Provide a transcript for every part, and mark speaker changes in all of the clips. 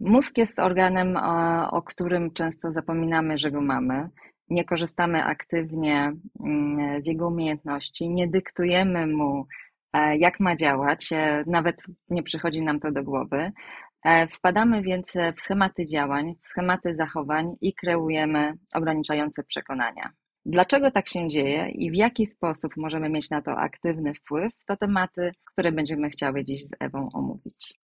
Speaker 1: Mózg jest organem, o którym często zapominamy, że go mamy. Nie korzystamy aktywnie mm, z jego umiejętności, nie dyktujemy mu, e, jak ma działać, e, nawet nie przychodzi nam to do głowy. E, wpadamy więc w schematy działań, w schematy zachowań i kreujemy ograniczające przekonania. Dlaczego tak się dzieje i w jaki sposób możemy mieć na to aktywny wpływ, to tematy, które będziemy chciały dziś z Ewą omówić.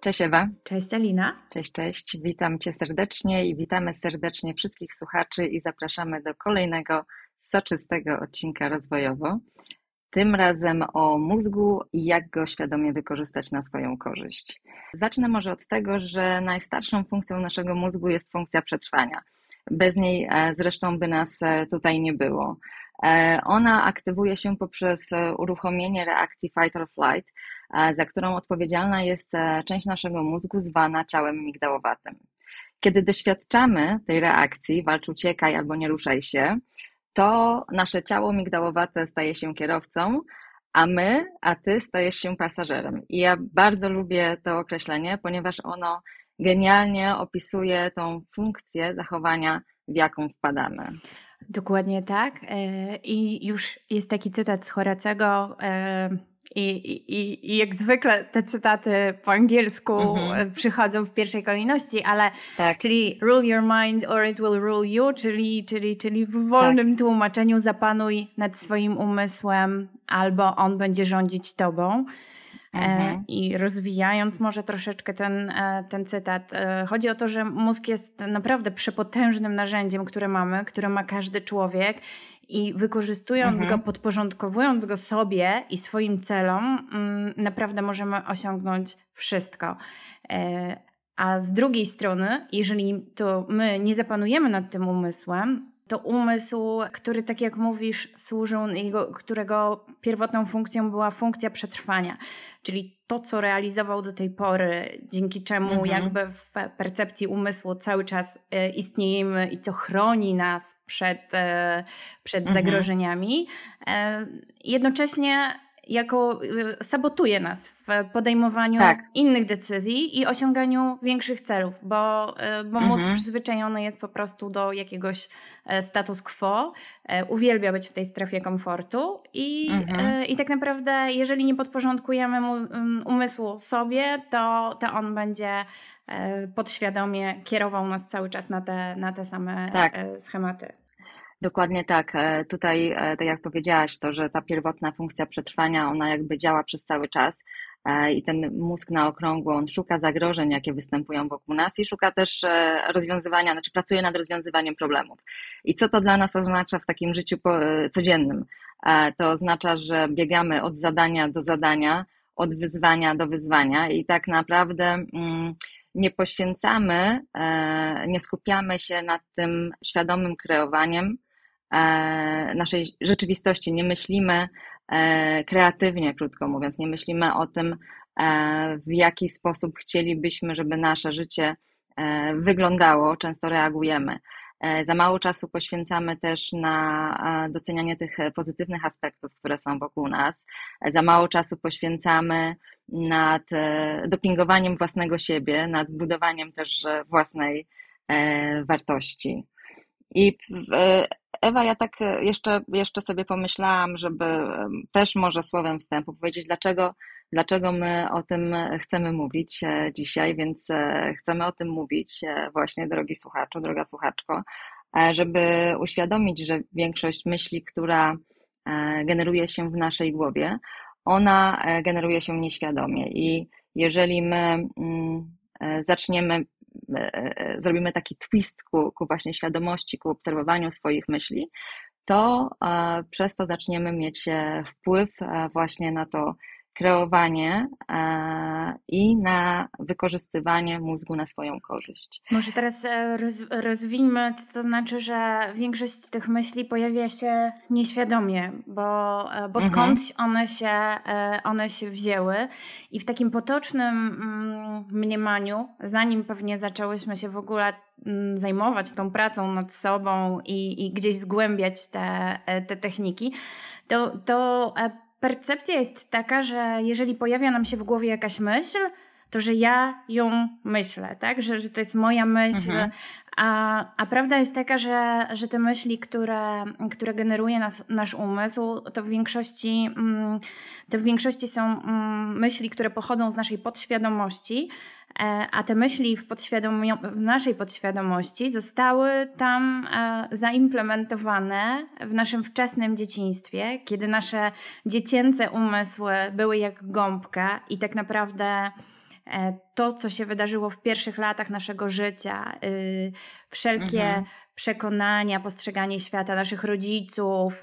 Speaker 1: Cześć Ewa.
Speaker 2: Cześć Alina.
Speaker 1: Cześć, cześć. Witam Cię serdecznie i witamy serdecznie wszystkich słuchaczy i zapraszamy do kolejnego soczystego odcinka rozwojowo. Tym razem o mózgu i jak go świadomie wykorzystać na swoją korzyść. Zacznę może od tego, że najstarszą funkcją naszego mózgu jest funkcja przetrwania. Bez niej e, zresztą by nas e, tutaj nie było. E, ona aktywuje się poprzez uruchomienie reakcji fight or flight, za którą odpowiedzialna jest część naszego mózgu zwana ciałem migdałowatym. Kiedy doświadczamy tej reakcji, walcz, uciekaj albo nie ruszaj się, to nasze ciało migdałowate staje się kierowcą, a my, a ty stajesz się pasażerem. I ja bardzo lubię to określenie, ponieważ ono genialnie opisuje tą funkcję zachowania, w jaką wpadamy.
Speaker 2: Dokładnie tak. E, I już jest taki cytat z Horacego. E, I, i, I jak zwykle te cytaty po angielsku mhm. przychodzą w pierwszej kolejności, ale tak. czyli rule your mind or it will rule you, czyli, czyli, czyli w wolnym tak. tłumaczeniu zapanuj nad swoim umysłem albo on będzie rządzić tobą. E, mhm. I rozwijając może troszeczkę ten, e, ten cytat, e, chodzi o to, że mózg jest naprawdę przepotężnym narzędziem, które mamy, które ma każdy człowiek. I wykorzystując mhm. go, podporządkowując go sobie i swoim celom, mm, naprawdę możemy osiągnąć wszystko. A z drugiej strony, jeżeli to my nie zapanujemy nad tym umysłem, to umysł, który, tak jak mówisz, służył, jego, którego pierwotną funkcją była funkcja przetrwania, czyli to, co realizował do tej pory, dzięki czemu mhm. jakby w percepcji umysłu cały czas e, istniejemy i co chroni nas przed, e, przed mhm. zagrożeniami, e, jednocześnie jako y, sabotuje nas w podejmowaniu tak. innych decyzji i osiąganiu większych celów, bo, y, bo mózg mhm. przyzwyczajony jest po prostu do jakiegoś e, status quo, e, uwielbia być w tej strefie komfortu i, mhm. E, i tak naprawdę jeżeli nie podporządkujemy mu, um, umysłu sobie, to, to on będzie podświadomie kierował nas cały czas na te, na te same tak. schematy.
Speaker 1: Dokładnie tak. E, tutaj, e, tak jak powiedziałaś, to, że ta pierwotna funkcja przetrwania, ona jakby działa przez cały czas e, i ten mózg na okrągło, on szuka zagrożeń, jakie występują wokół nas i szuka też rozwiązywania, znaczy pracuje nad rozwiązywaniem problemów. I co to dla nas oznacza w takim życiu codziennym? To oznacza, że biegamy od zadania do zadania, od wyzwania do wyzwania i tak naprawdę mm, nie poświęcamy, nie skupiamy się nad tym świadomym kreowaniem naszej rzeczywistości, nie myślimy e, kreatywnie, krótko mówiąc, nie myślimy o tym, e, w jaki sposób chcielibyśmy, żeby nasze życie wyglądało, często reagujemy. Za mało czasu poświęcamy też na docenianie tych pozytywnych aspektów, które są wokół nas. Za mało czasu poświęcamy nad dopingowaniem własnego siebie, nad budowaniem też własnej wartości. I Ewa, ja tak e, jeszcze, jeszcze sobie pomyślałam, żeby też może słowem wstępu powiedzieć, dlaczego, dlaczego my o tym chcemy mówić e, dzisiaj, więc e, chcemy o tym mówić właśnie, drogi słuchaczu, droga słuchaczko, żeby uświadomić, że większość myśli, która generuje się w naszej głowie, ona generuje się nieświadomie. I jeżeli my mm, zaczniemy zrobimy taki twist ku, ku właśnie świadomości, ku obserwowaniu swoich myśli, to e, przez to zaczniemy mieć wpływ właśnie na to, kreowanie i na wykorzystywanie mózgu na swoją korzyść.
Speaker 2: Może teraz roz, rozwijmy, co to znaczy, że większość tych myśli pojawia się nieświadomie, bo, bo mhm. skądś one się, one się wzięły i w takim potocznym mm, mniemaniu, zanim pewnie zaczęłyśmy się w ogóle mm, zajmować tą pracą nad sobą i, i gdzieś zgłębiać te, te techniki, to, to percepcja jest taka, że jeżeli pojawia nam się w głowie jakaś myśl, to że ja ją myślę, tak? Że, że to jest moja myśl. Mhm. A, a prawda jest taka, że, że te myśli, które, które generuje nas, nasz umysł, to w większości, mm, to w większości są mm, myśli, które pochodzą z naszej podświadomości, a te myśli w, w naszej podświadomości zostały tam e, zaimplementowane w naszym wczesnym dzieciństwie, kiedy nasze dziecięce umysły były jak gąbka i tak naprawdę E, to, co się wydarzyło w pierwszych latach naszego życia, y, wszelkie mhm. przekonania, postrzeganie świata naszych rodziców,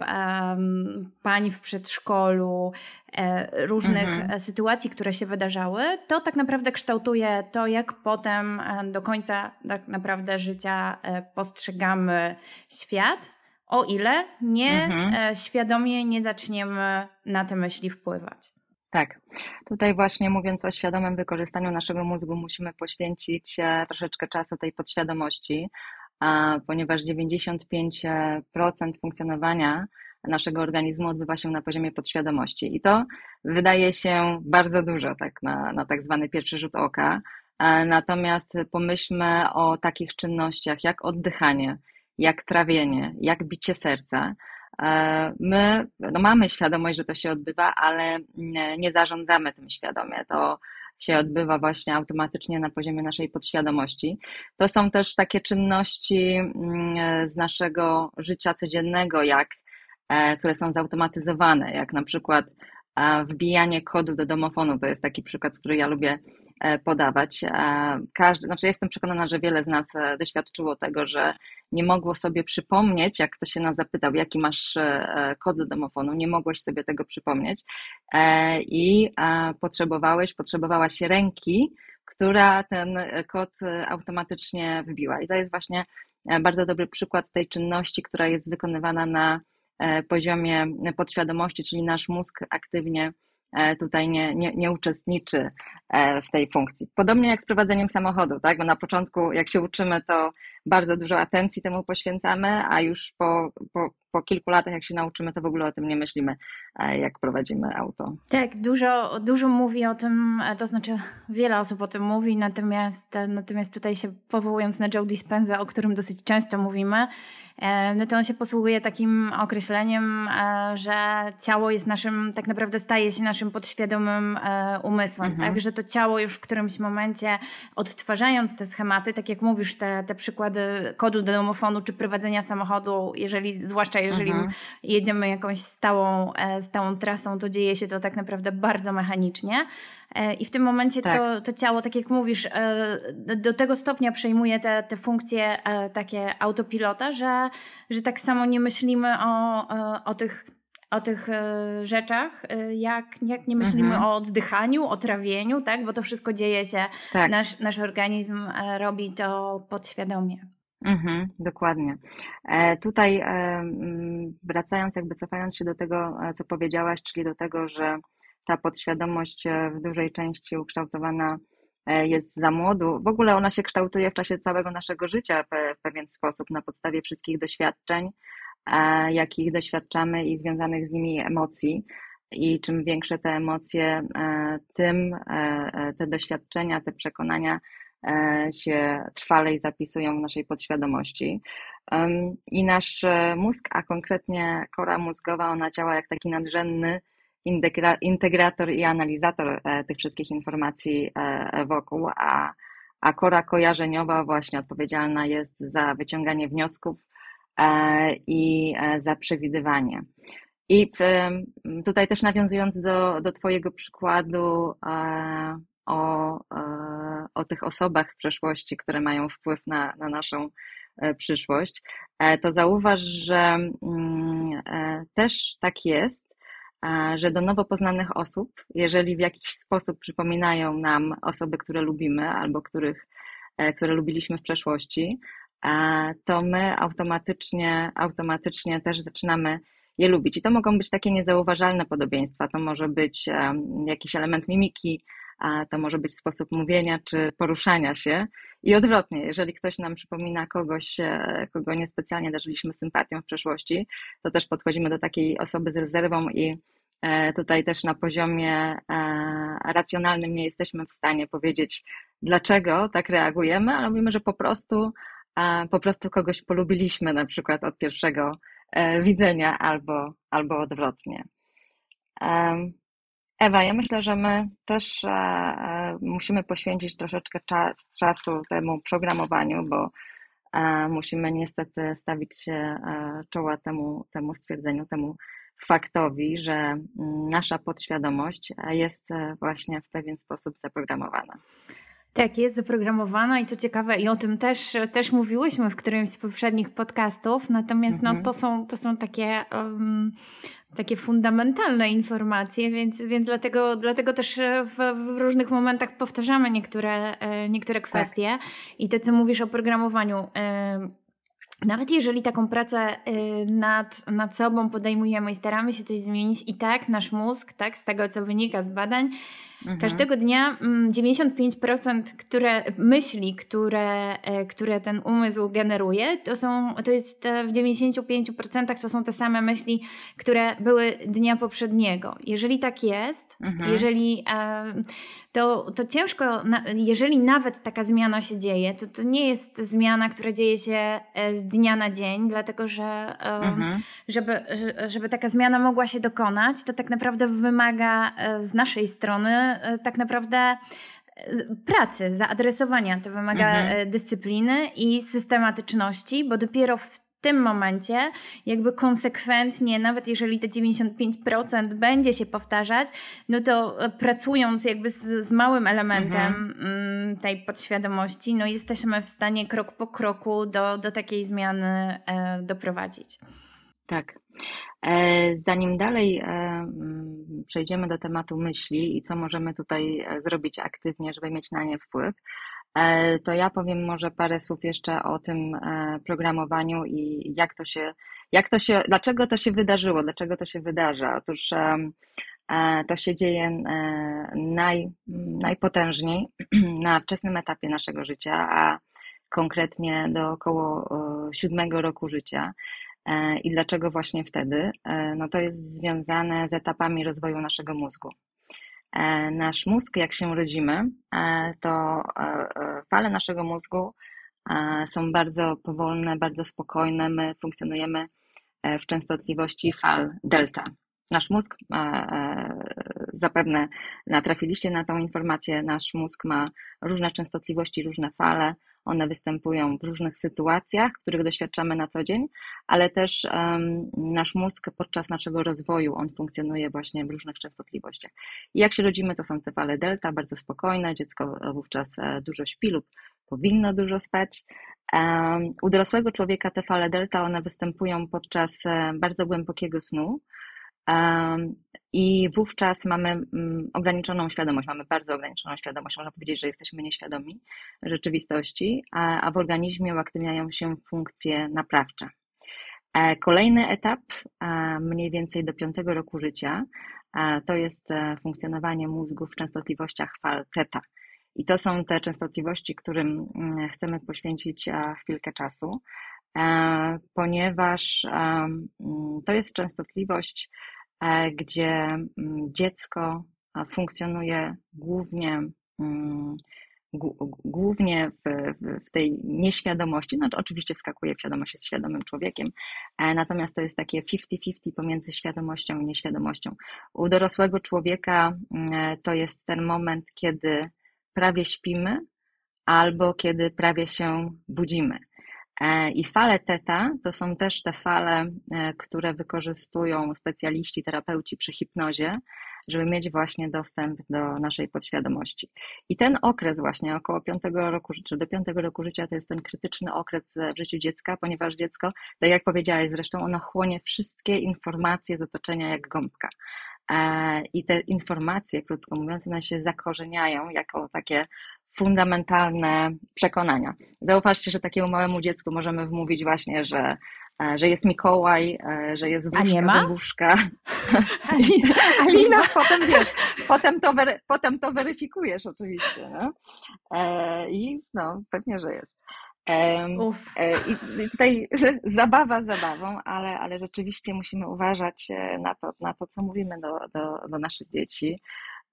Speaker 2: pań w przedszkolu, e, różnych mhm. E, sytuacji, które się wydarzały, to tak naprawdę kształtuje to, jak potem do końca tak naprawdę życia postrzegamy świat, o ile nie mhm. świadomie nie zaczniemy na te myśli wpływać.
Speaker 1: Tak. Tutaj właśnie mówiąc o świadomym wykorzystaniu naszego mózgu, musimy poświęcić e, troszeczkę czasu tej podświadomości, ponieważ 95% funkcjonowania naszego organizmu odbywa się na poziomie podświadomości. I to wydaje się bardzo dużo, tak na, na tak zwany pierwszy rzut oka. E, natomiast pomyślmy o takich czynnościach jak oddychanie, jak trawienie, jak bicie serca, E, my no mamy świadomość, że to się odbywa, ale nie zarządzamy tym świadomie. To się odbywa właśnie automatycznie na poziomie naszej podświadomości. To są też takie czynności mm, z naszego życia codziennego, jak, e, które są zautomatyzowane, jak na przykład e, wbijanie kodu do domofonu. To jest taki przykład, który ja lubię E, podawać. E, każdy, znaczy jestem przekonana, że wiele z nas e, doświadczyło tego, że nie mogło sobie przypomnieć, jak ktoś się nas zapytał, jaki masz kod do domofonu, nie mogłeś sobie tego przypomnieć i potrzebowałeś, potrzebowałaś ręki, która ten kod automatycznie wbiła. I to jest właśnie bardzo dobry przykład tej czynności, która jest wykonywana na poziomie podświadomości, czyli nasz mózg aktywnie E, tutaj nie, nie, nie uczestniczy e, w tej funkcji. Podobnie jak z prowadzeniem samochodu, tak? Bo na początku, jak się uczymy, to bardzo dużo atencji temu poświęcamy, a już po, po, po kilku latach, jak się nauczymy, to w ogóle o tym nie myślimy, e, jak prowadzimy auto.
Speaker 2: Tak, dużo, dużo mówi o tym, to znaczy wiele osób o tym mówi, natomiast, natomiast tutaj się powołując na Joe Dispenza, o którym dosyć często mówimy, E, no to on się posługuje takim określeniem, e, że ciało jest naszym, tak naprawdę staje się naszym podświadomym e, umysłem, mhm. tak? Że to ciało już w którymś momencie odtwarzając te schematy, tak jak mówisz, te, te przykłady kodu do domofonu czy prowadzenia samochodu, jeżeli, zwłaszcza jeżeli mhm. jedziemy jakąś stałą, stałą trasą, to dzieje się to tak naprawdę bardzo mechanicznie. E, I w tym momencie tak. to, to ciało, tak jak mówisz, e, do tego stopnia przejmuje te, te funkcje e, takie autopilota, że, że tak samo nie myślimy o, o tych o tych rzeczach, jak, jak nie myślimy mhm. o oddychaniu, o trawieniu, tak? Bo to wszystko dzieje się, tak. nasz, nasz organizm robi to podświadomie.
Speaker 1: Mhm, dokładnie. E, tutaj e, wracając, jakby cofając się do tego, co powiedziałaś, czyli do tego, że ta podświadomość e, w dużej części ukształtowana e, jest za młodu. W ogóle ona się kształtuje w czasie całego naszego życia w pewien sposób, na podstawie wszystkich doświadczeń, e, jakich doświadczamy i związanych z nimi emocji. I czym większe te emocje, tym te doświadczenia, te przekonania się trwalej zapisują w naszej podświadomości. I nasz mózg, a konkretnie kora mózgowa, ona działa jak taki nadrzędny integrator i analizator e, tych wszystkich informacji e, wokół, a, a kora kojarzeniowa właśnie odpowiedzialna jest za wyciąganie wniosków e, i za przewidywanie. I tutaj też nawiązując do, do Twojego przykładu o, o tych osobach z przeszłości, które mają wpływ na, na naszą przyszłość, to zauważ, że mm, też tak jest, że do nowo poznanych osób, jeżeli w jakiś sposób przypominają nam osoby, które lubimy albo których, e, które lubiliśmy w przeszłości, to my automatycznie, automatycznie też zaczynamy je lubić. I to mogą być takie niezauważalne podobieństwa. To może być jakiś element mimiki, to może być sposób mówienia czy poruszania się. I odwrotnie, jeżeli ktoś nam przypomina kogoś, e, kogo niespecjalnie darzyliśmy sympatią w przeszłości, to też podchodzimy do takiej osoby z rezerwą i e, tutaj też na poziomie e, racjonalnym nie jesteśmy w stanie powiedzieć, dlaczego tak reagujemy, ale mówimy, że po prostu, po prostu kogoś polubiliśmy na przykład od pierwszego widzenia albo, albo odwrotnie. Ewa, ja myślę, że my też e, e, musimy poświęcić troszeczkę czas, czasu temu programowaniu, bo e, musimy niestety stawić się czoła temu, temu stwierdzeniu, temu faktowi, że mm, nasza podświadomość jest właśnie w pewien sposób zaprogramowana.
Speaker 2: Tak, jest zaprogramowana i co ciekawe, i o tym też, też mówiłyśmy w którymś z poprzednich podcastów, natomiast no, mhm. to, są, to są takie um, takie fundamentalne informacje, więc, więc dlatego, dlatego też w, w różnych momentach powtarzamy niektóre, e, niektóre tak. kwestie. Tak. I to, co mówisz o programowaniu. E, nawet jeżeli taką pracę e, nad, nad sobą podejmujemy i staramy się coś zmienić, i tak nasz mózg, tak, z tego co wynika z badań, Mhm. Każdego dnia 95% mm, które, myśli, które, e, które ten umysł generuje, to, są, to jest e, w 95% to są te same myśli, które były dnia poprzedniego. Jeżeli tak jest, mhm. jeżeli e, to, to ciężko, jeżeli nawet taka zmiana się dzieje, to to nie jest zmiana, która dzieje się z dnia na dzień, dlatego że mhm. żeby, żeby taka zmiana mogła się dokonać, to tak naprawdę wymaga z naszej strony E, tak naprawdę e, pracy, zaadresowania. To wymaga mhm. E, dyscypliny i systematyczności, bo dopiero w tym momencie, jakby konsekwentnie, nawet jeżeli te 95% będzie się powtarzać, no to pracując jakby z, z małym elementem mhm. Mm, tej podświadomości, no jesteśmy w stanie krok po kroku do, do takiej zmiany e, doprowadzić.
Speaker 1: Tak. E, zanim dalej e, mm, przejdziemy do tematu myśli i co możemy tutaj e, zrobić aktywnie, żeby mieć na nie wpływ, to ja powiem może parę słów jeszcze o tym programowaniu i jak to się, jak to się, dlaczego to się wydarzyło, dlaczego to się wydarza. Otóż to się dzieje naj, najpotężniej na wczesnym etapie naszego życia, a konkretnie do około siódmego roku życia. E, I dlaczego właśnie wtedy? E, no to jest związane z etapami rozwoju naszego mózgu. E, nasz mózg, jak się rodzimy, to fale naszego mózgu są bardzo powolne, bardzo spokojne. My funkcjonujemy w częstotliwości fal delta. Nasz mózg, zapewne natrafiliście na tą informację, nasz mózg ma różne częstotliwości, różne fale. One występują w różnych sytuacjach, których doświadczamy na co dzień, ale też um, nasz mózg podczas naszego rozwoju, on funkcjonuje właśnie w różnych częstotliwościach. I jak się rodzimy, to są te fale delta, bardzo spokojne, dziecko wówczas e, dużo śpi lub powinno dużo spać. Um, u dorosłego człowieka te fale delta, one występują podczas e, bardzo głębokiego snu, i wówczas mamy mm, ograniczoną świadomość, mamy bardzo ograniczoną świadomość. Można powiedzieć, że jesteśmy nieświadomi rzeczywistości, a w organizmie uaktywniają się funkcje naprawcze. E, kolejny etap, mniej więcej do piątego roku życia, to jest e, funkcjonowanie mózgu w częstotliwościach fal theta. I to są te częstotliwości, którym mm, chcemy poświęcić chwilkę czasu, e, ponieważ mm, to jest częstotliwość E, gdzie mm, dziecko e, funkcjonuje głównie, mm, głównie w, w, tej nieświadomości, znaczy oczywiście wskakuje w świadomość, jest świadomym człowiekiem, e, natomiast to jest takie 50-50 pomiędzy świadomością i nieświadomością. U dorosłego człowieka to jest ten moment, kiedy prawie śpimy albo kiedy prawie się budzimy. E, I fale teta to są też te fale, e, które wykorzystują specjaliści, terapeuci przy hipnozie, żeby mieć właśnie dostęp do naszej podświadomości. I ten okres właśnie około piątego roku, czy do piątego roku życia to jest ten krytyczny okres w życiu dziecka, ponieważ dziecko, tak jak powiedziałaś zresztą, ono chłonie wszystkie informacje z otoczenia jak gąbka. E, I te informacje, krótko mówiąc, one się zakorzeniają jako takie fundamentalne przekonania. Zauważcie, że takiemu małemu dziecku możemy wmówić właśnie, że, e, że jest Mikołaj, e, że jest wróżka,
Speaker 2: A nie ma?
Speaker 1: zębuszka.
Speaker 2: Alina.
Speaker 1: No, potem wiesz, potem to, wery, potem to weryfikujesz oczywiście. No? I no, pewnie, że jest. I tutaj zabawa zabawą, ale, ale rzeczywiście musimy uważać na to, na to co mówimy do, do, do naszych dzieci.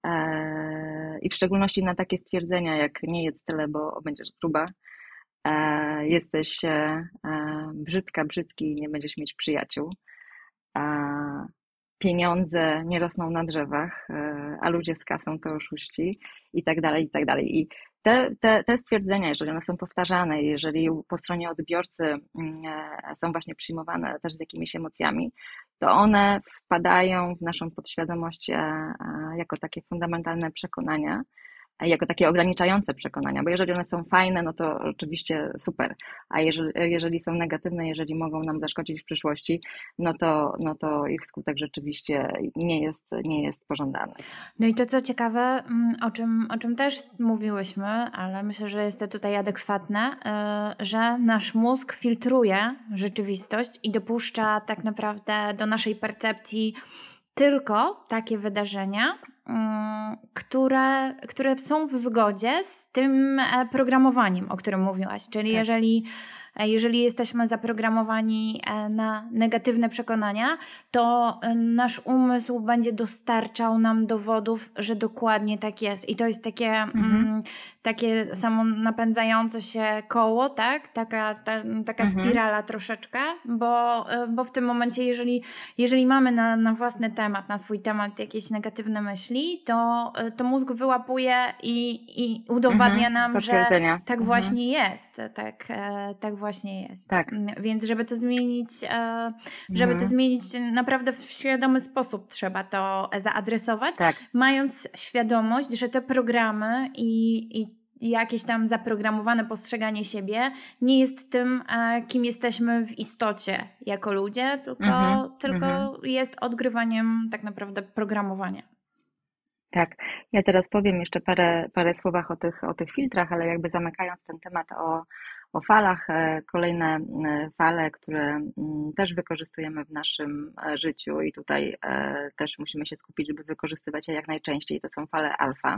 Speaker 1: E, I w szczególności na takie stwierdzenia, jak nie jedz tyle, bo będziesz gruba, e, jesteś e, brzydka, brzydki i nie będziesz mieć przyjaciół. Pieniądze nie rosną na drzewach, a ludzie z kasą to oszuści i tak dalej, i tak dalej. I te, te, te stwierdzenia, jeżeli one są powtarzane, jeżeli po stronie odbiorcy mm, są właśnie przyjmowane też z jakimiś emocjami, to one wpadają w naszą podświadomość e, e, jako takie fundamentalne przekonania, jako takie ograniczające przekonania, bo jeżeli one są fajne, no to oczywiście super, a jeżeli, jeżeli są negatywne, jeżeli mogą nam zaszkodzić w przyszłości, no to, no to ich skutek rzeczywiście nie jest, nie jest pożądany.
Speaker 2: No i to co ciekawe, mm, o czym, o czym też mówiłyśmy, ale myślę, że jest to tutaj adekwatne, y, że nasz mózg filtruje rzeczywistość i dopuszcza tak naprawdę do naszej percepcji tylko takie wydarzenia, które, które są w zgodzie z tym e, programowaniem, o którym mówiłaś. Czyli tak. jeżeli jeżeli jesteśmy zaprogramowani e, na negatywne przekonania, to e, nasz umysł będzie dostarczał nam dowodów, że dokładnie tak jest. I to jest takie, mhm. mm, takie samo napędzające się koło, tak? Taka, ta, taka mhm. spirala troszeczkę, bo, bo w tym momencie, jeżeli, jeżeli mamy na, na własny temat, na swój temat jakieś negatywne myśli, to, to mózg wyłapuje i, i udowadnia mhm. nam, że tak mhm. właśnie jest. Tak, tak właśnie właśnie jest.
Speaker 1: Tak.
Speaker 2: Mm, więc żeby to zmienić, e, żeby mhm. to zmienić naprawdę w świadomy sposób trzeba to zaadresować,
Speaker 1: tak.
Speaker 2: mając świadomość, że te programy i, i jakieś tam zaprogramowane postrzeganie siebie nie jest tym, e, kim jesteśmy w istocie jako ludzie, tylko, mhm. tylko mhm. jest odgrywaniem tak naprawdę programowania.
Speaker 1: Tak, ja teraz powiem jeszcze parę, parę słowach o tych, o tych filtrach, ale jakby zamykając ten temat o, o falach, e, kolejne e, fale, które mm, też wykorzystujemy w naszym e, życiu i tutaj też musimy się skupić, żeby wykorzystywać je jak najczęściej, to są fale alfa.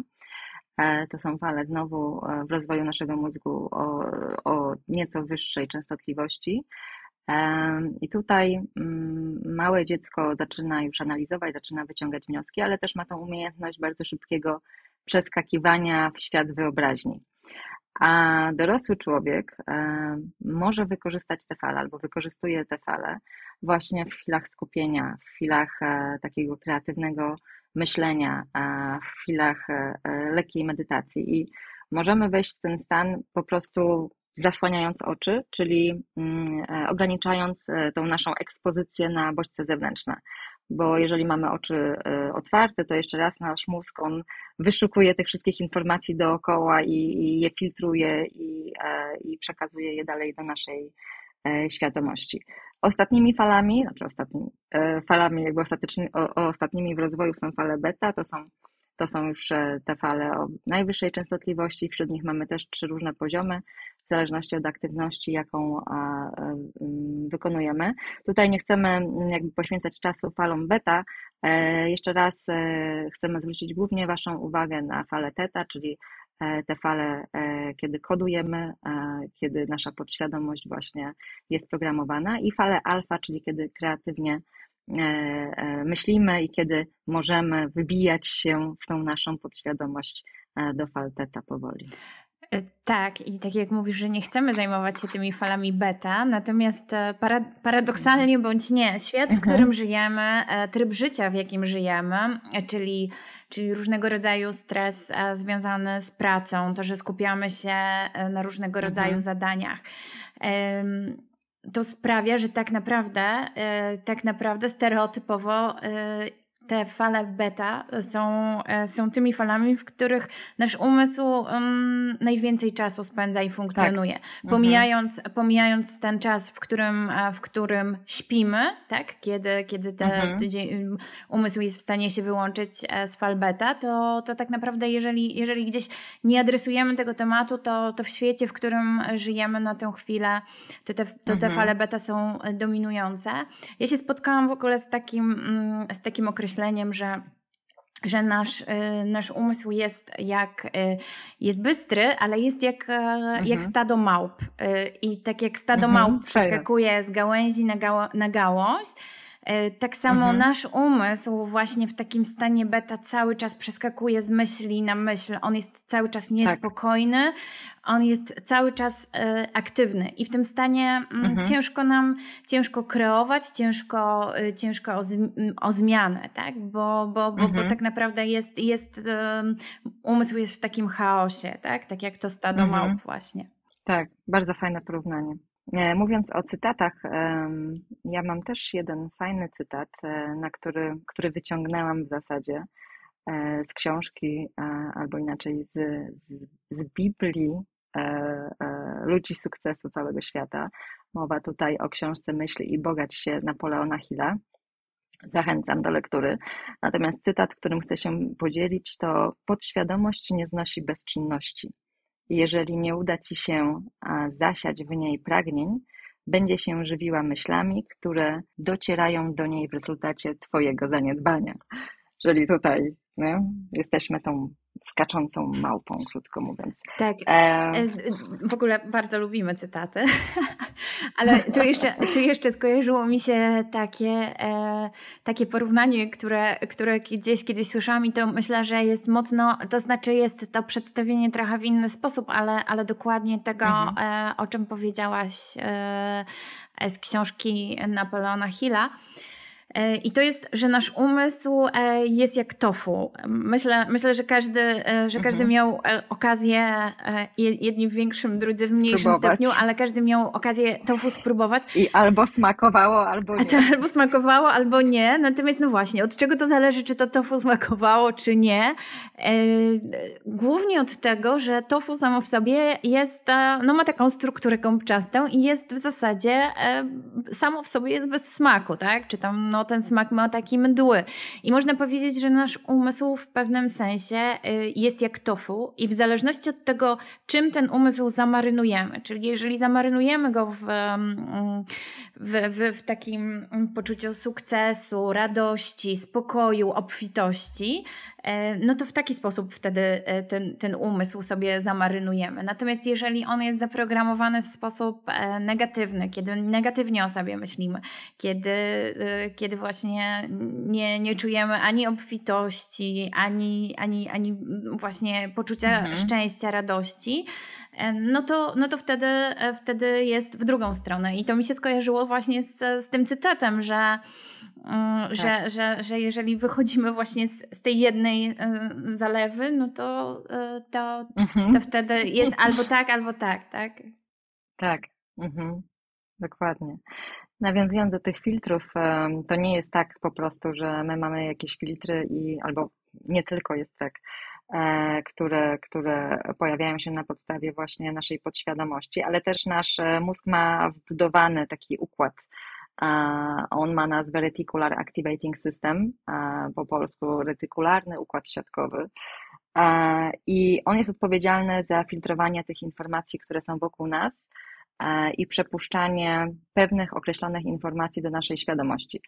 Speaker 1: To są fale znowu w rozwoju naszego mózgu o, o nieco wyższej częstotliwości. I tutaj mm, małe dziecko zaczyna już analizować, zaczyna wyciągać wnioski, ale też ma tą umiejętność bardzo szybkiego przeskakiwania w świat wyobraźni. A dorosły człowiek e, może wykorzystać te fale albo wykorzystuje te fale właśnie w chwilach skupienia, w chwilach e, takiego kreatywnego myślenia, w chwilach e, lekkiej medytacji. I możemy wejść w ten stan po prostu zasłaniając oczy, czyli mm, ograniczając tą naszą ekspozycję na bodźce zewnętrzne bo jeżeli mamy oczy e, otwarte, to jeszcze raz nasz mózg on wyszukuje tych wszystkich informacji dookoła i, i je filtruje i, e, i przekazuje je dalej do naszej e, świadomości. Ostatnimi falami, znaczy ostatnimi falami, jakby ostatecznie, o, ostatnimi w rozwoju są fale beta, to są to są już e, te fale o najwyższej częstotliwości. Wśród nich mamy też trzy różne poziomy, w zależności od aktywności, jaką wykonujemy. Tutaj nie chcemy jakby poświęcać czasu falom beta. E, jeszcze raz e, chcemy zwrócić głównie Waszą uwagę na falę teta, czyli te fale, kiedy kodujemy, kiedy nasza podświadomość właśnie jest programowana i fale alfa, czyli kiedy kreatywnie E, e, myślimy i kiedy możemy wybijać się w tą naszą podświadomość e, do falteta powoli.
Speaker 2: E, tak, i tak jak mówisz, że nie chcemy zajmować się tymi falami beta, natomiast e, para, paradoksalnie bądź nie, świat, w mhm. którym żyjemy, e, tryb życia, w jakim żyjemy, czyli, czyli różnego rodzaju stres związany z pracą, to, że skupiamy się na różnego rodzaju mhm. zadaniach. To sprawia, że tak naprawdę, tak naprawdę stereotypowo te fale beta są, e, są tymi falami, w których nasz umysł um, najwięcej czasu spędza i funkcjonuje. Tak. Mhm. Pomijając, mhm. pomijając ten czas, w którym, e, w którym śpimy, tak? kiedy, kiedy te, mhm. umysł jest w stanie się wyłączyć e, z fal beta, to, to tak naprawdę jeżeli, jeżeli gdzieś nie adresujemy tego tematu, to, to w świecie, w którym żyjemy na tę chwilę, to te, to te mhm. fale beta są dominujące. Ja się spotkałam w ogóle z takim, mm, z takim określeniem określeniem, że że nasz, y, nasz umysł jest jak y, jest bystry, ale jest jak, e, mhm. jak stado małp. Y, I tak jak stado mhm, małp przeskakuje z gałęzi na, gało, na gałąź, tak samo mhm. nasz umysł właśnie w takim stanie beta cały czas przeskakuje z myśli na myśl. On jest cały czas niespokojny, tak. on jest cały czas e, aktywny i w tym stanie mm, mhm. ciężko nam, ciężko kreować, ciężko, e, ciężko o, o zmianę, tak? Bo, bo, bo, mhm. bo tak naprawdę jest, jest umysł jest w takim chaosie, tak? Tak jak to stado mhm. małp właśnie.
Speaker 1: Tak, bardzo fajne porównanie. E, mówiąc o cytatach, ja mam też jeden fajny cytat, e, na który, który wyciągnęłam w zasadzie e, z książki, albo inaczej z, z, z Biblii ludzi sukcesu całego świata. Mowa tutaj o książce Myśl i Bogać się Napoleona Hilla. Zachęcam do lektury. Natomiast cytat, którym chcę się podzielić, to podświadomość nie znosi bezczynności. Jeżeli nie uda ci się zasiać w niej pragnień, będzie się żywiła myślami, które docierają do niej w rezultacie twojego zaniedbania. Czyli tutaj jesteśmy tą skaczącą małpą, krótko mówiąc.
Speaker 2: Tak. E... W ogóle bardzo lubimy cytaty, ale tu jeszcze, tu jeszcze skojarzyło mi się takie, e, takie porównanie, które, które gdzieś kiedyś słyszałam i to myślę, że jest mocno, to znaczy jest to przedstawienie trochę w inny sposób, ale, ale dokładnie tego, mhm. e, o czym powiedziałaś e, z książki Napoleona Hilla. E, I to jest, że nasz umysł e, jest jak tofu. Myślę, myślę że, każdy, e, że każdy mhm. miał okazję, jedni w większym, drudzy w mniejszym spróbować. stopniu, ale każdy miał okazję tofu spróbować.
Speaker 1: I albo smakowało, albo nie.
Speaker 2: albo smakowało, albo nie. Natomiast no właśnie, od czego to zależy, czy to tofu smakowało, czy nie? Głównie od tego, że tofu samo w sobie jest, no ma taką strukturę gąbczastą i jest w zasadzie samo w sobie jest bez smaku, tak? Czy tam no, ten smak ma taki mdły. I można powiedzieć, że nasz umysł w pewnym sensie y, jest jak tofu i w zależności od tego, czym ten umysł zamarynujemy, czyli jeżeli zamarynujemy go w, w, w, w takim poczuciu sukcesu, radości, spokoju, obfitości, E, no to w taki sposób wtedy e, ten, ten umysł sobie zamarynujemy. Natomiast jeżeli on jest zaprogramowany w sposób e, negatywny, kiedy negatywnie o sobie myślimy, kiedy, kiedy właśnie nie, nie czujemy ani obfitości, ani, ani, ani właśnie poczucia mhm. szczęścia, radości, no to, no to wtedy, wtedy jest w drugą stronę. I to mi się skojarzyło właśnie z, z tym cytatem, że tak. że, że, że jeżeli wychodzimy właśnie z, z tej jednej e, zalewy, no to, e, to, mhm. to wtedy jest albo tak, albo tak, tak?
Speaker 1: Tak, mhm. dokładnie. Nawiązując do tych filtrów, to nie jest tak po prostu, że my mamy jakieś filtry i albo nie tylko jest tak, e, które, które pojawiają się na podstawie właśnie naszej podświadomości, ale też nasz mózg ma wbudowany taki układ on ma nazwę Reticular Activating System, po polsku retykularny układ siatkowy. I on jest odpowiedzialny za filtrowanie tych informacji, które są wokół nas i przepuszczanie pewnych określonych informacji do naszej świadomości.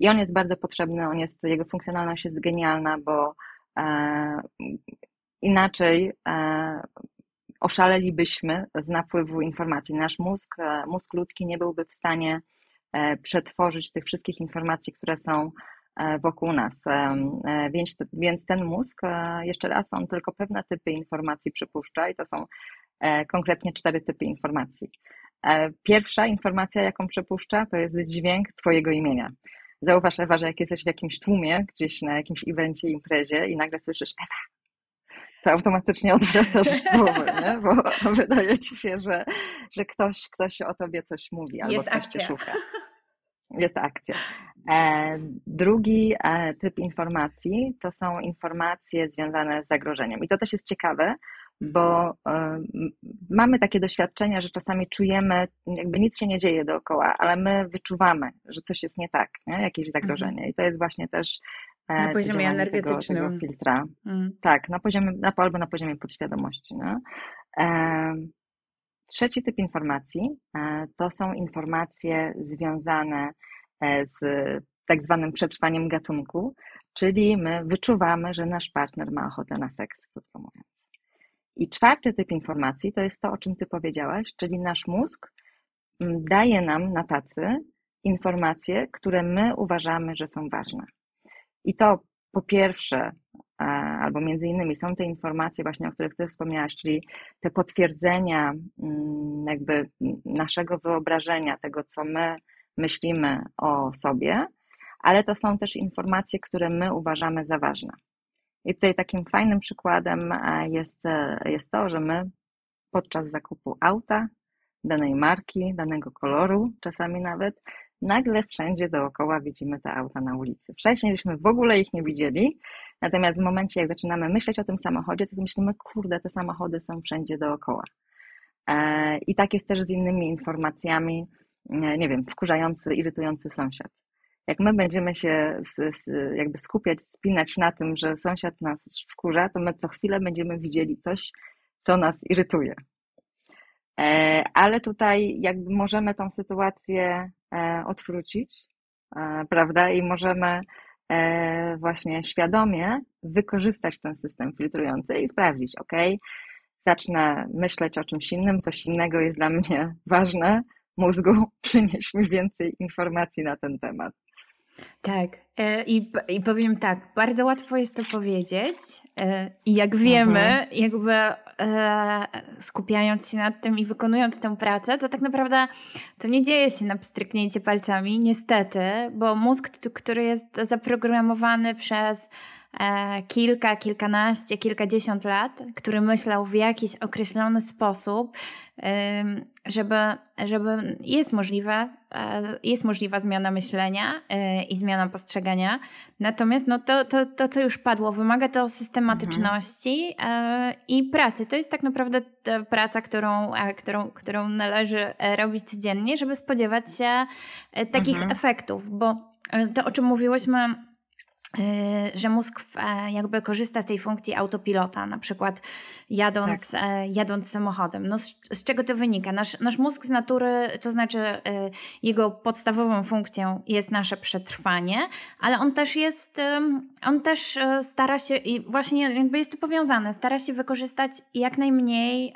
Speaker 1: I on jest bardzo potrzebny, on jest, jego funkcjonalność jest genialna, bo inaczej oszalelibyśmy z napływu informacji. Nasz mózg, mózg ludzki nie byłby w stanie E, przetworzyć tych wszystkich informacji, które są e, wokół nas. E, więc, więc ten mózg, jeszcze raz, on tylko pewne typy informacji przypuszcza i to są konkretnie cztery typy informacji. Pierwsza informacja, jaką przepuszcza, to jest dźwięk Twojego imienia. Zauważ, Ewa, że jak jesteś w jakimś tłumie, gdzieś na jakimś evencie, imprezie i nagle słyszysz Ewa, to automatycznie odwracasz głowę, nie? bo wydaje ci się, że, że ktoś, ktoś o tobie coś mówi albo
Speaker 2: Jest
Speaker 1: ktoś
Speaker 2: akcja.
Speaker 1: cię szuka. Jest akcja. E, drugi e, typ informacji to są informacje związane z zagrożeniem. I to też jest ciekawe, bo e, mamy takie doświadczenia, że czasami czujemy, jakby nic się nie dzieje dookoła, ale my wyczuwamy, że coś jest nie tak, nie? jakieś zagrożenie. Mhm. I to jest właśnie też
Speaker 2: na poziomie energetycznym.
Speaker 1: Tego, tego filtra. Mm. Tak, na poziomie, na, albo na poziomie podświadomości. No. E, trzeci typ informacji e, to są informacje związane e, z tak zwanym przetrwaniem gatunku, czyli my wyczuwamy, że nasz partner ma ochotę na seks, krótko mówiąc. I czwarty typ informacji to jest to, o czym ty powiedziałaś, czyli nasz mózg daje nam na tacy informacje, które my uważamy, że są ważne. I to po pierwsze, e, albo między innymi są te informacje właśnie, o których Ty wspomniałaś, czyli te potwierdzenia mm, jakby naszego wyobrażenia, tego, co my myślimy o sobie, ale to są też informacje, które my uważamy za ważne. I tutaj takim fajnym przykładem e, jest, e, jest to, że my podczas zakupu auta, danej marki, danego koloru, czasami nawet, nagle wszędzie dookoła widzimy te auta na ulicy. Wcześniej żeśmy w ogóle ich nie widzieli, natomiast w momencie, jak zaczynamy myśleć o tym samochodzie, to myślimy, kurde, te samochody są wszędzie dookoła. E, I tak jest też z innymi informacjami, nie wiem, wkurzający, irytujący sąsiad. Jak my będziemy się z, z, jakby skupiać, spinać na tym, że sąsiad nas wkurza, to my co chwilę będziemy widzieli coś, co nas irytuje. E, ale tutaj jakby możemy tą sytuację E, odwrócić, e, prawda? I możemy właśnie świadomie wykorzystać ten system filtrujący i sprawdzić, ok, zacznę myśleć o czymś innym, coś innego jest dla mnie ważne, mózgu przynieś mi więcej informacji na ten temat.
Speaker 2: Tak, e, i, i powiem tak, bardzo łatwo jest to powiedzieć e, i jak wiemy, mhm. jakby e, skupiając się nad tym i wykonując tę pracę, to tak naprawdę to nie dzieje się na pstryknięcie palcami, niestety, bo mózg, który jest zaprogramowany przez kilka, kilkanaście, kilkadziesiąt lat, który myślał w jakiś określony sposób, żeby, żeby jest możliwe, e, jest możliwa zmiana myślenia e, i zmiana postrzegania. Natomiast no to, to, to, co już padło, wymaga to systematyczności mhm. i pracy. To jest tak naprawdę praca, którą, którą, którą należy robić codziennie, żeby spodziewać się takich mhm. efektów, bo to, o czym mówiłyśmy że mózg e, jakby korzysta z tej funkcji autopilota, na przykład jadąc, tak. E, jadąc samochodem. No z, z, czego to wynika? Nasz, nasz mózg z natury, to znaczy y, jego podstawową funkcją jest nasze przetrwanie, ale on też jest, on też e, stara się, i właśnie jakby jest to powiązane, stara się wykorzystać jak najmniej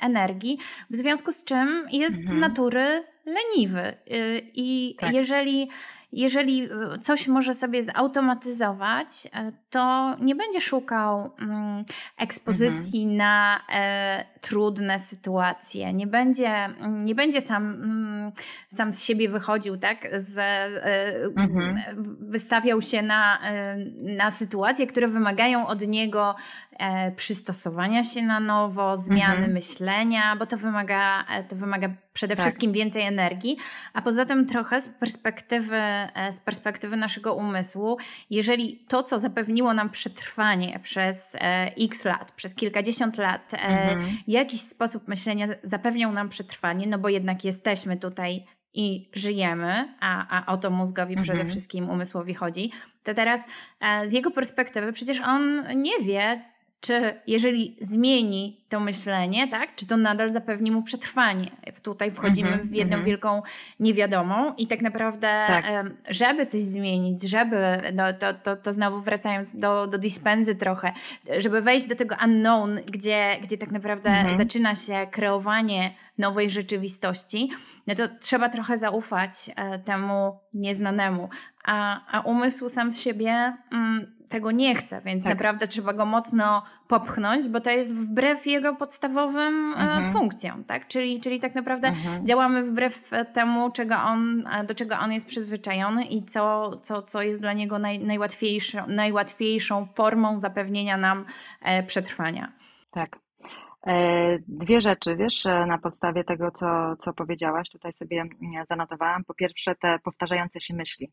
Speaker 2: energii, w związku z czym jest mhm. z natury leniwy. Y, I tak. jeżeli jeżeli e, coś może sobie zautomatyzować, e, to nie będzie szukał mm, ekspozycji mhm. na e, trudne sytuacje, nie będzie, mm, nie będzie sam, mm, sam z siebie wychodził, tak? Z, mhm. Wystawiał się na, na sytuacje, które wymagają od niego przystosowania się na nowo, zmiany mhm. myślenia, bo to wymaga, to wymaga przede tak. wszystkim więcej energii, a poza tym trochę z perspektywy, z perspektywy naszego umysłu, jeżeli to, co zapewniło nam przetrwanie przez e, x lat, przez kilkadziesiąt lat, e, mhm. jakiś sposób myślenia zapewniał nam przetrwanie, no bo jednak jesteśmy tutaj i żyjemy, a, a o to mózgowi mhm. przede wszystkim umysłowi chodzi, to teraz z jego perspektywy przecież on nie wie, czy jeżeli zmieni to myślenie, tak, czy to nadal zapewni mu przetrwanie. Tutaj wchodzimy mm -hmm, w jedną mm -hmm. wielką niewiadomą i tak naprawdę, tak. żeby coś zmienić, żeby, no, to, to, to znowu wracając do, do dispensy trochę, żeby wejść do tego unknown, gdzie, gdzie tak naprawdę mm -hmm. zaczyna się kreowanie nowej rzeczywistości, no to trzeba trochę zaufać e, temu nieznanemu. A, a umysł sam z siebie mm, tego nie chce, więc tak. naprawdę trzeba go mocno popchnąć, bo to jest wbrew jego podstawowym e, mhm. funkcjom, tak? Czyli, czyli tak naprawdę mhm. działamy wbrew temu, czego on, e, do czego on jest przyzwyczajony i co, co, co jest dla niego naj, najłatwiejszą, najłatwiejszą formą zapewnienia nam e, przetrwania.
Speaker 1: Tak. Dwie rzeczy, wiesz, na podstawie tego, co, co powiedziałaś, tutaj sobie zanotowałam. Po pierwsze, te powtarzające się myśli.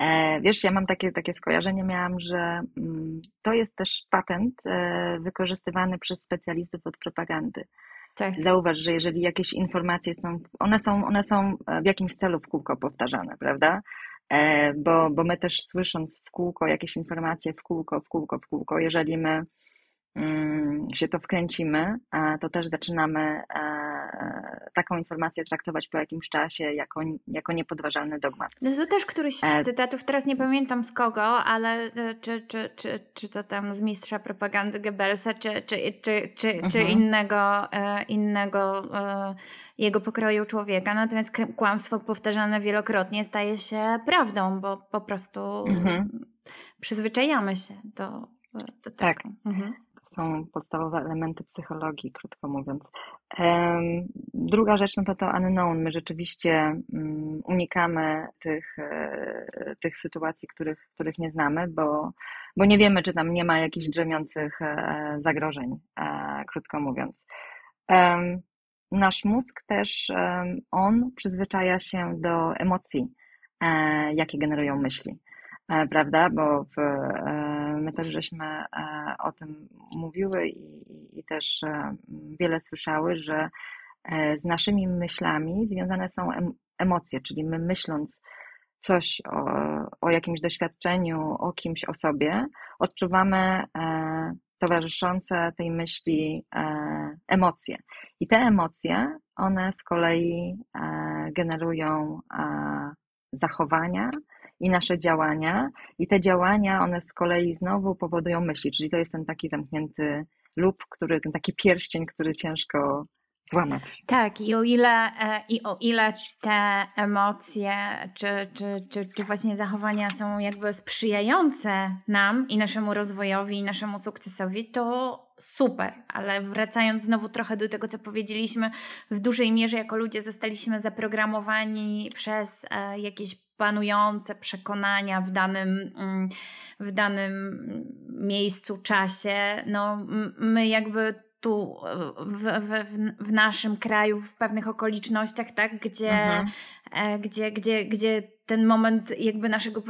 Speaker 1: E, wiesz, ja mam takie, takie skojarzenie, miałam, że mm, to jest też patent e, wykorzystywany przez specjalistów od propagandy. Tak. Zauważ, że jeżeli jakieś informacje są, one są, one są w jakimś celu w kółko powtarzane, prawda? E, bo, bo my też słysząc w kółko jakieś informacje w kółko, w kółko, w kółko, jeżeli my się to wkręcimy, to też zaczynamy e, taką informację traktować po jakimś czasie jako, jako niepodważalny dogmat.
Speaker 2: No to też któryś z e, cytatów, teraz nie pamiętam z kogo, ale e, czy, czy, czy, czy to tam z mistrza propagandy Goebbelsa, czy, czy, czy, czy, mhm. czy innego, innego jego pokroju człowieka. Natomiast kłamstwo powtarzane wielokrotnie staje się prawdą, bo po prostu mhm. przyzwyczajamy się do, do tego.
Speaker 1: Tak. Mhm są podstawowe elementy psychologii, krótko mówiąc. Druga rzecz no to to unknown. My rzeczywiście mm, unikamy tych, e, tych sytuacji, których, których nie znamy, bo, bo nie wiemy, czy tam nie ma jakichś drzemiących e, zagrożeń, e, krótko mówiąc. Nasz mózg też, on przyzwyczaja się do emocji, jakie generują myśli. E, prawda? Bo w, e, my też żeśmy e, o tym mówiły i, i też wiele słyszały, że z naszymi myślami związane są emocje, czyli my myśląc coś o, o jakimś doświadczeniu, o kimś, o sobie, odczuwamy towarzyszące tej myśli emocje. I te emocje, one z kolei generują zachowania, i nasze działania. I te działania, one z kolei znowu powodują myśli, czyli to jest ten taki zamknięty lub, który, ten taki pierścień, który ciężko złamać.
Speaker 2: Tak, i o ile, e, i o ile te emocje czy, czy, czy, czy właśnie zachowania są jakby sprzyjające nam i naszemu rozwojowi, i naszemu sukcesowi, to super, ale wracając znowu trochę do tego, co powiedzieliśmy, w dużej mierze jako ludzie zostaliśmy zaprogramowani przez e, jakieś panujące przekonania w danym, mm, w danym miejscu, czasie. No, my jakby tu w, w, w naszym kraju, w pewnych okolicznościach, tak, gdzie, mhm. E, gdzie, gdzie, gdzie ten moment jakby naszego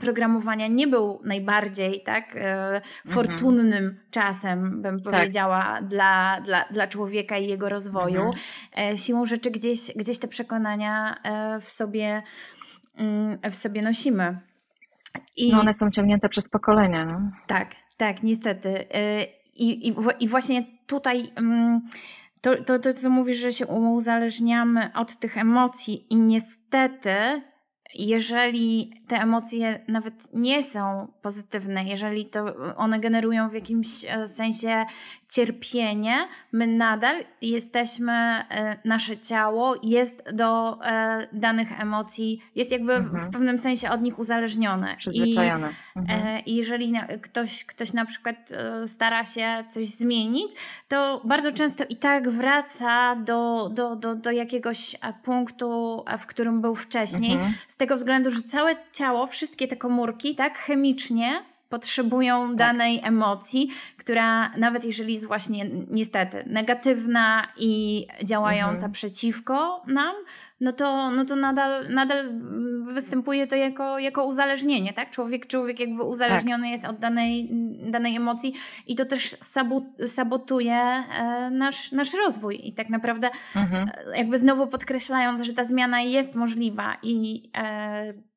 Speaker 2: programowania nie był najbardziej tak, e, mhm. fortunnym mhm. czasem, bym tak. powiedziała, dla, dla, dla człowieka i jego rozwoju. Mhm. E, siłą rzeczy gdzieś, gdzieś te przekonania w sobie, w sobie nosimy.
Speaker 1: I, no one są ciągnięte przez pokolenia. No.
Speaker 2: Tak, tak, niestety. I, i, i właśnie tutaj mm, to, to, to, co mówisz, że się uzależniamy od tych emocji, i niestety jeżeli te emocje nawet nie są pozytywne, jeżeli to one generują w jakimś e, sensie cierpienie, my nadal jesteśmy, e, nasze ciało jest do e, danych emocji, jest jakby mhm. w pewnym sensie od nich uzależnione.
Speaker 1: Przyzwyczajone.
Speaker 2: I mhm. jeżeli ktoś, ktoś na przykład stara się coś zmienić, to bardzo często i tak wraca do, do, do, do jakiegoś punktu, w którym był wcześniej, mhm. z tego względu, że całe ciało, wszystkie te komórki, tak, chemicznie potrzebują tak. danej emocji, która nawet jeżeli jest właśnie niestety negatywna i działająca mhm. przeciwko nam, no to, no to nadal, nadal występuje to jako, jako uzależnienie, tak? Człowiek, człowiek jakby uzależniony tak. jest od danej, danej emocji i to też sabotuje e, nasz, nasz rozwój i tak naprawdę mhm. E, jakby znowu podkreślając, że ta zmiana jest możliwa i, e,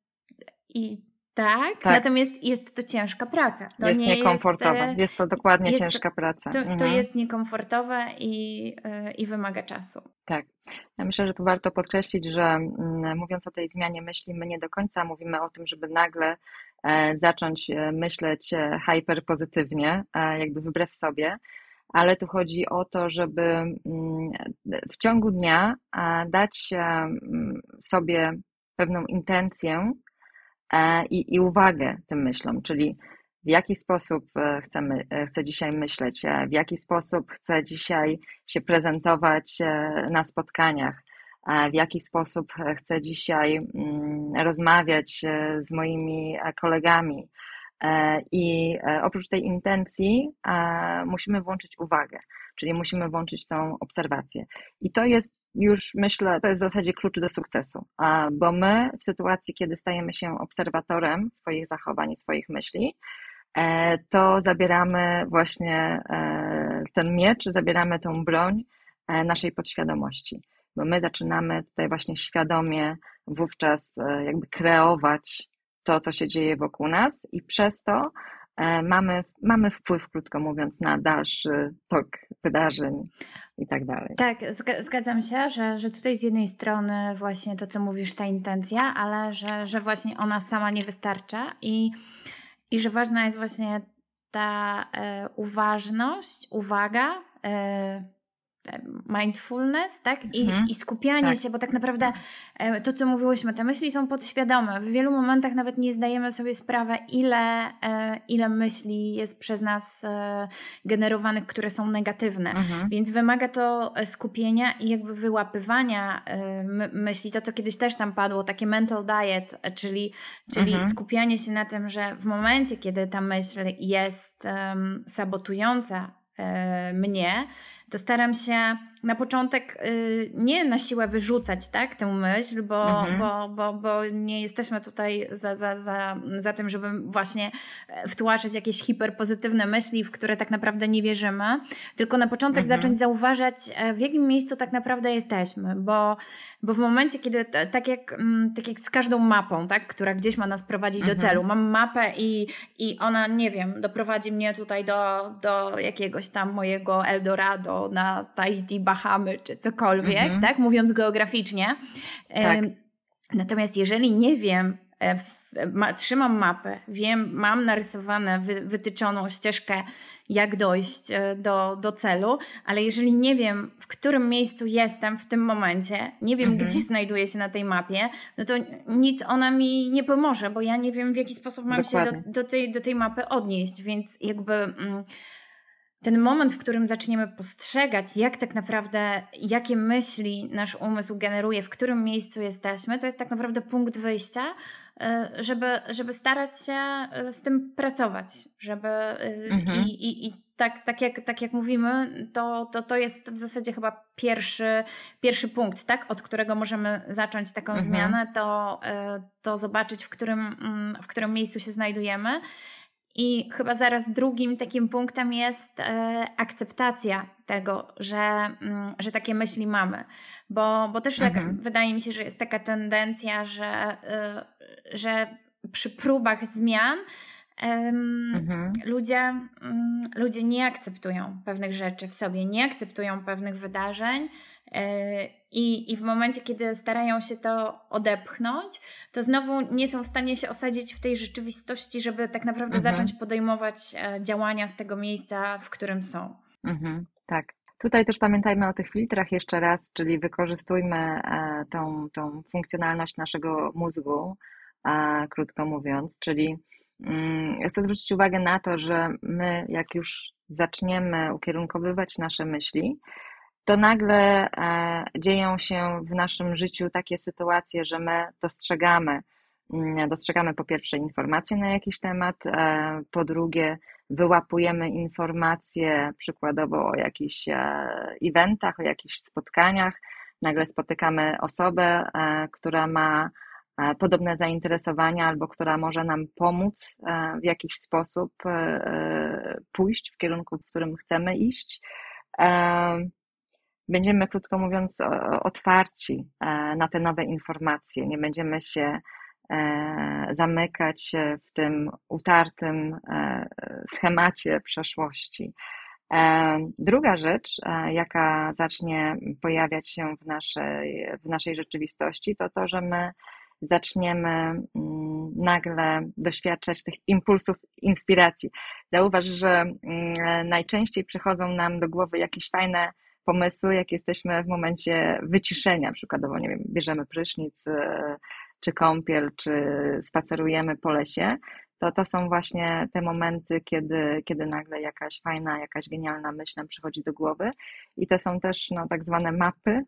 Speaker 2: i tak, tak, natomiast jest to ciężka praca. To
Speaker 1: jest nie niekomfortowe. Jest, jest to dokładnie jest, ciężka praca.
Speaker 2: To, to mhm. jest niekomfortowe i, e, i wymaga czasu.
Speaker 1: Tak. Ja myślę, że tu warto podkreślić, że mm, mówiąc o tej zmianie myśli, my nie do końca mówimy o tym, żeby nagle e, zacząć e, myśleć hyperpozytywnie, jakby wbrew sobie, ale tu chodzi o to, żeby mm, w ciągu dnia dać sobie pewną intencję, i, i uwagę tym myślom, czyli w jaki sposób chcemy, chcę dzisiaj myśleć, w jaki sposób chcę dzisiaj się prezentować na spotkaniach, w jaki sposób chcę dzisiaj mm, rozmawiać z moimi kolegami, E, I e, oprócz tej intencji e, musimy włączyć uwagę, czyli musimy włączyć tą obserwację. I to jest już, myślę, to jest w zasadzie klucz do sukcesu, bo my w sytuacji, kiedy stajemy się obserwatorem swoich zachowań i swoich myśli, to zabieramy właśnie ten miecz, zabieramy tą broń naszej podświadomości, bo my zaczynamy tutaj właśnie świadomie wówczas jakby kreować to, co się dzieje wokół nas, i przez to e, mamy, mamy wpływ, krótko mówiąc, na dalszy tok wydarzeń i tak dalej.
Speaker 2: Tak, zgadzam się, że, że tutaj z jednej strony właśnie to, co mówisz, ta intencja, ale że, że właśnie ona sama nie wystarcza i, i że ważna jest właśnie ta e, uważność, uwaga. E, mindfulness, tak? I, mhm. i skupianie tak. się, bo tak naprawdę e, to, co mówiłyśmy, te myśli są podświadome. W wielu momentach nawet nie zdajemy sobie sprawy, ile, e, ile myśli jest przez nas e, generowanych, które są negatywne. Mhm. Więc wymaga to skupienia i jakby wyłapywania myśli. To, co kiedyś też tam padło, takie mental diet, czyli, czyli mhm. skupianie się na tym, że w momencie, kiedy ta myśl jest um, sabotująca mnie, to staram się na początek y, nie na siłę wyrzucać tak, tę myśl, bo, mhm. bo, bo, bo nie jesteśmy tutaj za, za, za, za tym, żeby właśnie e, wtłaczać jakieś hiperpozytywne myśli, w które tak naprawdę nie wierzymy, tylko na początek mhm. zacząć zauważać, e, w jakim miejscu tak naprawdę jesteśmy, bo, bo w momencie, kiedy tak jak, mm, tak jak z każdą mapą, tak, która gdzieś ma nas prowadzić mhm. do celu, mam mapę i, i ona, nie wiem, doprowadzi mnie tutaj do, do jakiegoś tam mojego Eldorado na Tahiti, Bahamy czy cokolwiek, mhm. tak? Mówiąc geograficznie. Tak. Natomiast jeżeli nie wiem, e, ma, trzymam mapę, wiem, mam narysowane, wy, wytyczoną ścieżkę, jak dojść e, do, do celu, ale jeżeli nie wiem, w którym miejscu jestem w tym momencie, nie wiem, mhm. gdzie znajduję się na tej mapie, no to nic ona mi nie pomoże, bo ja nie wiem, w jaki sposób mam Dokładnie. się do, do, tej, do tej mapy odnieść, więc jakby. Mm, ten moment, w którym zaczniemy postrzegać, jak tak naprawdę, jakie myśli nasz umysł generuje, w którym miejscu jesteśmy, to jest tak naprawdę punkt wyjścia, e, żeby, żeby starać się e, z tym pracować, żeby e, mhm. i, i, i tak, tak, jak, tak jak mówimy, to, to, to jest w zasadzie chyba pierwszy, pierwszy punkt, tak, od którego możemy zacząć taką mhm. zmianę, to, to zobaczyć, w którym, mm, w którym miejscu się znajdujemy. I chyba zaraz drugim takim punktem jest e, akceptacja tego, że, mm, że takie myśli mamy. Bo, bo też tak mhm. tak, wydaje mi się, że jest taka tendencja, że, e, że przy próbach zmian mhm. ludzie, mm, ludzie nie akceptują pewnych rzeczy w sobie, nie akceptują pewnych wydarzeń. E, i, I w momencie, kiedy starają się to odepchnąć, to znowu nie są w stanie się osadzić w tej rzeczywistości, żeby tak naprawdę mhm. zacząć podejmować e, działania z tego miejsca, w którym są.
Speaker 1: Mhm, tak. Tutaj też pamiętajmy o tych filtrach jeszcze raz, czyli wykorzystujmy e, tą, tą funkcjonalność naszego mózgu, krótko mówiąc, czyli chcę zwrócić uwagę na to, że my, jak już zaczniemy ukierunkowywać nasze myśli, to nagle e, dzieją się w naszym życiu takie sytuacje, że my dostrzegamy, mm, dostrzegamy po pierwsze informacje na jakiś temat, e, po drugie wyłapujemy informacje przykładowo o jakichś e, eventach, o jakichś spotkaniach, nagle spotykamy osobę, która ma podobne zainteresowania albo która może nam pomóc w jakiś sposób pójść w kierunku, w którym chcemy iść będziemy, krótko mówiąc, otwarci e, na te nowe informacje. Nie będziemy się e, zamykać w tym utartym e, schemacie przeszłości. Druga rzecz, jaka zacznie pojawiać się w naszej, w naszej rzeczywistości, to to, że my zaczniemy mm, nagle doświadczać tych impulsów inspiracji. Zauważ, że mm, najczęściej przychodzą nam do głowy jakieś fajne pomysły, jak jesteśmy w momencie wyciszenia, przykładowo, nie wiem, bierzemy prysznic, e, czy kąpiel, czy spacerujemy po lesie, to to są właśnie te momenty, kiedy, kiedy nagle jakaś fajna, jakaś genialna myśl nam przychodzi do głowy. I to są też no, tak zwane mapy,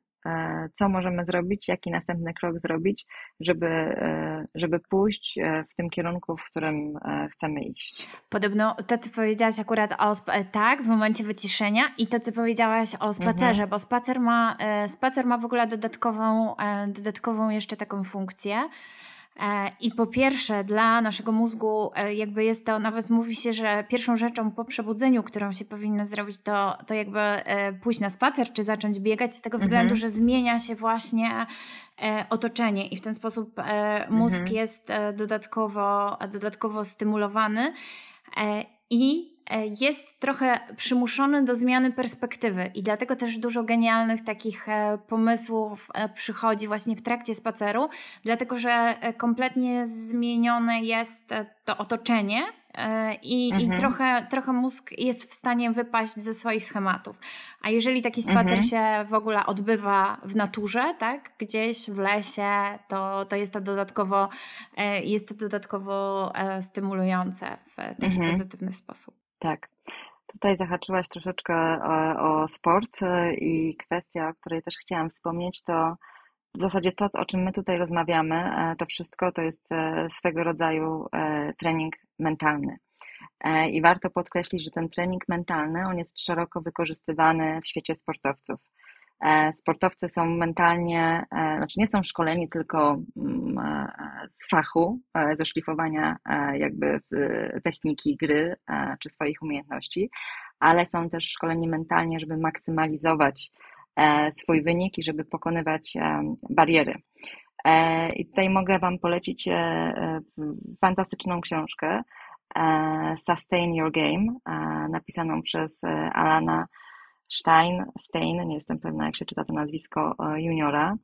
Speaker 1: co możemy zrobić, jaki następny krok zrobić, żeby, e, żeby pójść e, w tym kierunku, w którym chcemy iść.
Speaker 2: Podobno to, co powiedziałaś akurat o tak, w momencie wyciszenia i to, co powiedziałaś o spacerze, mhm. bo spacer ma, spacer ma w ogóle dodatkową, dodatkową jeszcze taką funkcję, E, I po pierwsze, dla naszego mózgu, e, jakby jest to, nawet mówi się, że pierwszą rzeczą po przebudzeniu, którą się powinno zrobić, to, to jakby e, pójść na spacer czy zacząć biegać, z tego mhm. względu, że zmienia się właśnie otoczenie i w ten sposób mózg mhm. jest dodatkowo, dodatkowo stymulowany. I E, jest trochę przymuszony do zmiany perspektywy i dlatego też dużo genialnych takich e, pomysłów e, przychodzi właśnie w trakcie spaceru, dlatego że kompletnie zmienione jest to otoczenie i, mhm. i trochę, trochę mózg jest w stanie wypaść ze swoich schematów. A jeżeli taki spacer mhm. się w ogóle odbywa w naturze, tak, gdzieś w lesie, to, to jest to dodatkowo, jest to dodatkowo stymulujące w taki mhm. pozytywny sposób.
Speaker 1: Tak. Tutaj zahaczyłaś troszeczkę o, o sport e, i kwestia, o której też chciałam wspomnieć, to w zasadzie to, o czym my tutaj rozmawiamy, e, to wszystko to jest e, swego rodzaju trening mentalny. I warto podkreślić, że ten trening mentalny, on jest szeroko wykorzystywany w świecie sportowców. E, sportowcy są mentalnie, e, znaczy nie są szkoleni tylko mm, e, z fachu, ze szlifowania jakby techniki gry czy swoich umiejętności, ale są też szkoleni mentalnie, żeby maksymalizować swój wynik i żeby pokonywać bariery. I tutaj mogę Wam polecić fantastyczną książkę Sustain Your Game, napisaną przez Alana Stein, Stein, nie jestem pewna jak się czyta to nazwisko e, juniora.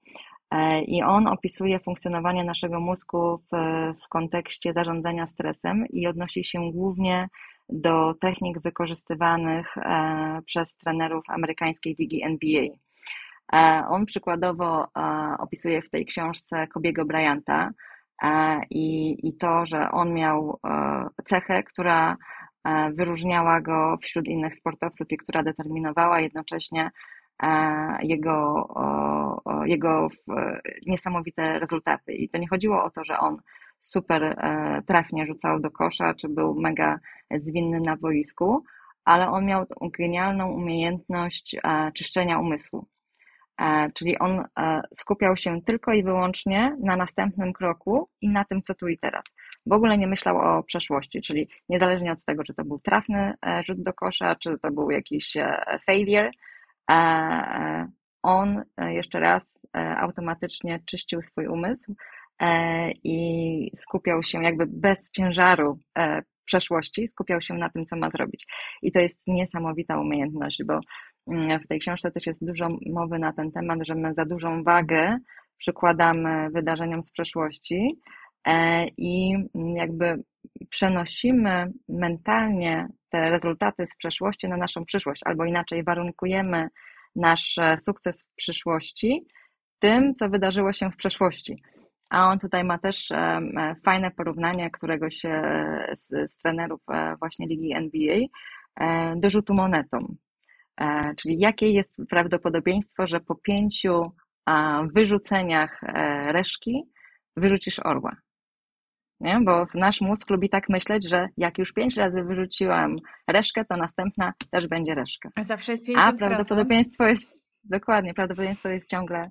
Speaker 1: E, I on opisuje funkcjonowanie naszego mózgu w, w kontekście zarządzania stresem i odnosi się głównie do technik wykorzystywanych e, przez trenerów amerykańskiej ligi NBA. On przykładowo opisuje w tej książce Kobiego Bryanta i, i to, że on miał cechę, która wyróżniała go wśród innych sportowców i która determinowała jednocześnie e, jego, jego niesamowite rezultaty. I to nie chodziło o to, że on super e, trafnie rzucał do kosza, czy był mega zwinny na boisku, ale on miał genialną umiejętność czyszczenia umysłu. Czyli on skupiał się tylko i wyłącznie na następnym kroku i na tym, co tu i teraz w ogóle nie myślał o przeszłości, czyli niezależnie od tego, czy to był trafny e, rzut do kosza, czy to był jakiś e, failure, e, on jeszcze raz automatycznie czyścił swój umysł i skupiał się jakby bez ciężaru przeszłości, skupiał się na tym, co ma zrobić. I to jest niesamowita umiejętność, bo mm, w tej książce też jest dużo mowy na ten temat, że my za dużą wagę przykładamy wydarzeniom z przeszłości, i jakby przenosimy mentalnie te rezultaty z przeszłości na naszą przyszłość, albo inaczej warunkujemy nasz sukces w przyszłości tym, co wydarzyło się w przeszłości. A on tutaj ma też e, fajne porównanie któregoś z, z trenerów e, właśnie ligi NBA do rzutu monetą. Czyli jakie jest prawdopodobieństwo, że po pięciu wyrzuceniach reszki wyrzucisz orła? Nie? Bo nasz mózg lubi tak myśleć, że jak już pięć razy wyrzuciłam reszkę, to następna też będzie reszka.
Speaker 2: A zawsze jest 50%.
Speaker 1: A prawdopodobieństwo jest, dokładnie, prawdopodobieństwo jest ciągle,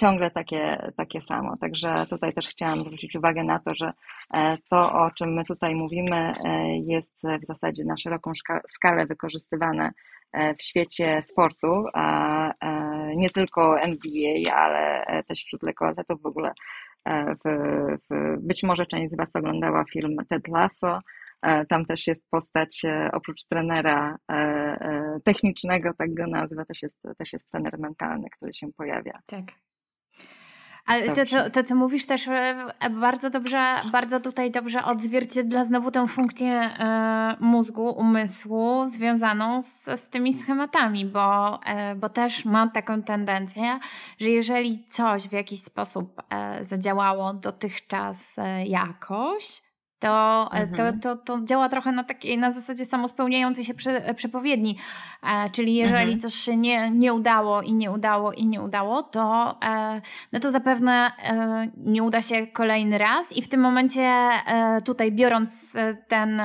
Speaker 1: ciągle takie, takie samo. Także tutaj też chciałam zwrócić uwagę na to, że e, to, o czym my tutaj mówimy, e, jest w zasadzie na szeroką skalę wykorzystywane e, w świecie sportu, a nie tylko NBA, ale też wśród lekkoatletów w ogóle w, w, być może część z Was oglądała film Ted Lasso. E, tam też jest postać, e, oprócz trenera technicznego, tak go nazwę, też jest, też jest trener mentalny, który się pojawia.
Speaker 2: Tak. Ale to, to, to, co mówisz też e, bardzo dobrze, bardzo tutaj dobrze odzwierciedla znowu tę funkcję e, mózgu, umysłu związaną z, z tymi schematami, bo, e, bo też mam taką tendencję, że jeżeli coś w jakiś sposób e, zadziałało dotychczas e, jakoś, to, e, mhm. to, to, to działa trochę na takiej, na zasadzie samospełniającej się prze, przepowiedni. E, czyli jeżeli mhm. coś się nie, nie udało i nie udało i nie udało, to, e, no to zapewne e, nie uda się kolejny raz i w tym momencie e, tutaj biorąc e, ten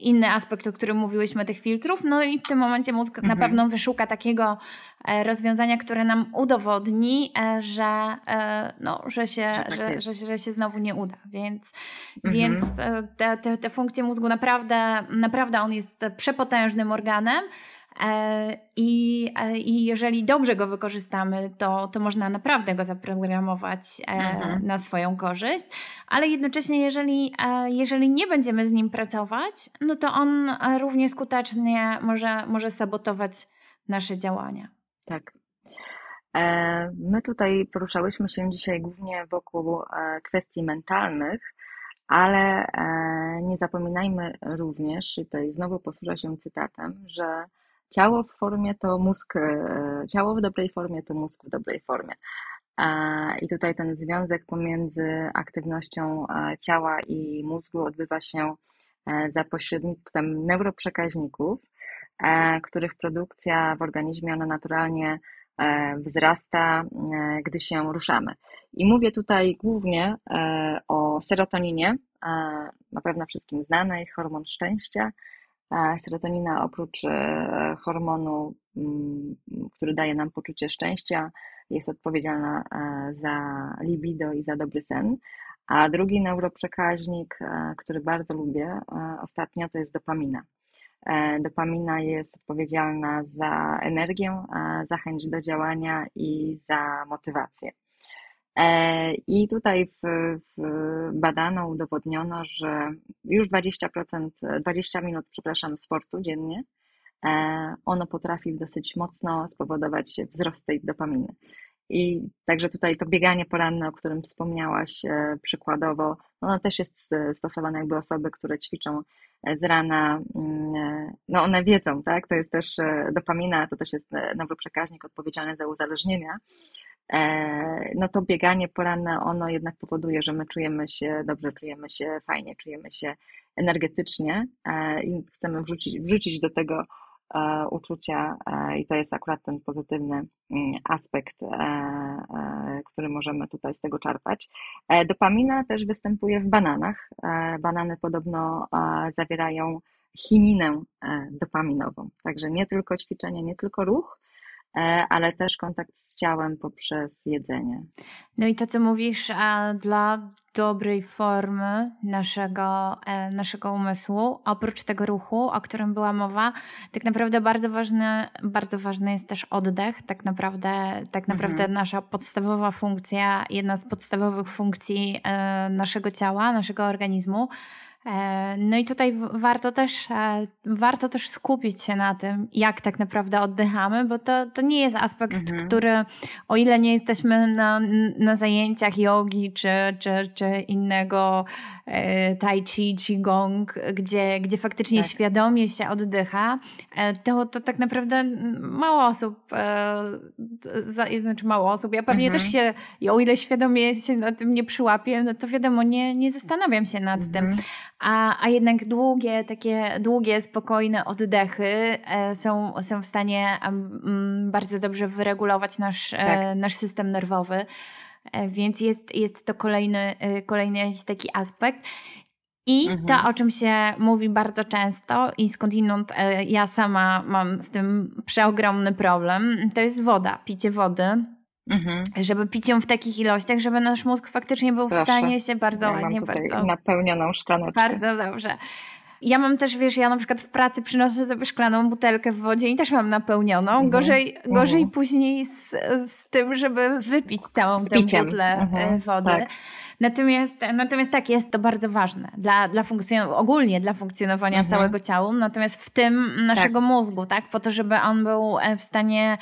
Speaker 2: inny aspekt, o którym mówiłyśmy, tych filtrów, no i w tym momencie mózg mhm. na pewno wyszuka takiego rozwiązania, które nam udowodni, że, no, że, się, tak że, że, że, się znowu nie uda. Więc Mhm. Więc e, te, te, te funkcje mózgu naprawdę, naprawdę on jest przepotężnym organem. E, I, e, I jeżeli dobrze go wykorzystamy, to, to można naprawdę go zaprogramować mhm. na swoją korzyść, ale jednocześnie, jeżeli, jeżeli nie będziemy z nim pracować, no to on równie skutecznie może, może sabotować nasze działania.
Speaker 1: Tak. My tutaj poruszałyśmy się dzisiaj głównie wokół kwestii mentalnych, ale e, nie zapominajmy również, i tutaj znowu posłużę się cytatem, że ciało w formie to mózg, e, ciało w dobrej formie to mózg w dobrej formie. E, I tutaj ten związek pomiędzy aktywnością ciała i mózgu odbywa się za pośrednictwem neuroprzekaźników, których produkcja w organizmie ona naturalnie E, wzrasta, e, gdy się ruszamy. I mówię tutaj głównie e, o serotoninie, na pewno wszystkim znanej, hormon szczęścia. Serotonina oprócz hormonu, mm, który daje nam poczucie szczęścia, jest odpowiedzialna za libido i za dobry sen. A drugi neuroprzekaźnik, który bardzo lubię ostatnio, to jest dopamina. E, dopamina jest odpowiedzialna za energię, za chęć do działania i za motywację. E, I tutaj w, w badano, udowodniono, że już 20%, 20 minut, przepraszam, sportu dziennie, e, ono potrafi dosyć mocno spowodować wzrost tej dopaminy. I także tutaj to bieganie poranne, o którym wspomniałaś przykładowo, no ono też jest stosowane jakby osoby, które ćwiczą z rana, mm, e, no one wiedzą, tak? To jest też e, dopamina, to też jest e, neuroprzekaźnik odpowiedzialny za uzależnienia. No to bieganie poranne, ono jednak powoduje, że my czujemy się dobrze, czujemy się fajnie, czujemy się energetycznie i chcemy wrzucić, wrzucić do tego E, uczucia e, i to jest akurat ten pozytywny mm, aspekt, e, który możemy tutaj z tego czerpać. Dopamina też występuje w bananach. Banany podobno zawierają chininę dopaminową, także nie tylko ćwiczenie, nie tylko ruch, E, ale też kontakt z ciałem poprzez jedzenie.
Speaker 2: No i to, co mówisz, dla dobrej formy naszego, e, naszego umysłu, oprócz tego ruchu, o którym była mowa, tak naprawdę bardzo ważny, bardzo ważny jest też oddech. Tak naprawdę, tak naprawdę mhm. nasza podstawowa funkcja, jedna z podstawowych funkcji e, naszego ciała, naszego organizmu, E, no i tutaj warto też, e, warto też skupić się na tym, jak tak naprawdę oddychamy, bo to, to nie jest aspekt, mhm. który, o ile nie jesteśmy na, na zajęciach jogi czy, czy, czy innego e, tai chi, qigong, gdzie, gdzie faktycznie tak. świadomie się oddycha, to, to tak naprawdę mało osób, znaczy mało osób, ja pewnie mhm. też się, o ile świadomie się na tym nie przyłapię, no to wiadomo, nie, nie zastanawiam się nad mhm. tym a, a jednak długie, takie długie, spokojne oddechy e, są, są w stanie um, bardzo dobrze wyregulować nasz, e, tak. nasz system nerwowy. E, więc jest, jest to kolejny, kolejny jakiś taki aspekt. I mhm. to, o czym się mówi bardzo często i skądinąd ja sama mam z tym przeogromny problem, to jest woda, picie wody. Mhm. Żeby pić ją w takich ilościach, żeby nasz mózg faktycznie był Proszę. w stanie się bardzo ja ładnie, bardzo.
Speaker 1: Napełnioną szklaneczkę.
Speaker 2: Bardzo dobrze. Ja mam też, wiesz, ja na przykład w pracy przynoszę sobie szklaną butelkę w wodzie i też mam napełnioną. Mhm. Gorzej, gorzej mhm. później z, z tym, żeby wypić całą tę butlę e, mhm. wody. Tak. Natomiast, natomiast tak, jest to bardzo ważne dla, dla funkcjon- ogólnie dla funkcjonowania mhm. całego ciała, natomiast w tym naszego tak. mózgu, tak? Po to, żeby on był e, w stanie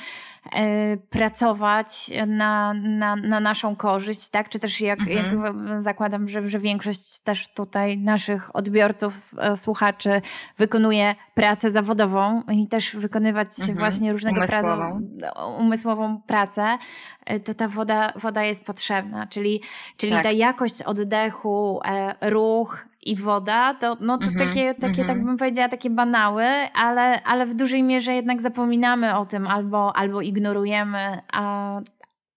Speaker 2: pracować na, na, na naszą korzyść, tak? Czy też jak, mhm. jak zakładam, że, że większość też tutaj naszych odbiorców, e, słuchaczy wykonuje pracę zawodową i też wykonywać mhm. właśnie różnego umysłową. umysłową pracę, e, to ta woda, woda jest potrzebna, czyli, czyli tak. ta jakość oddechu, ruch, i woda, to, no to mm -hmm, takie, takie mm -hmm. tak bym powiedziała, takie banały, ale, ale w dużej mierze jednak zapominamy o tym albo, albo ignorujemy, a,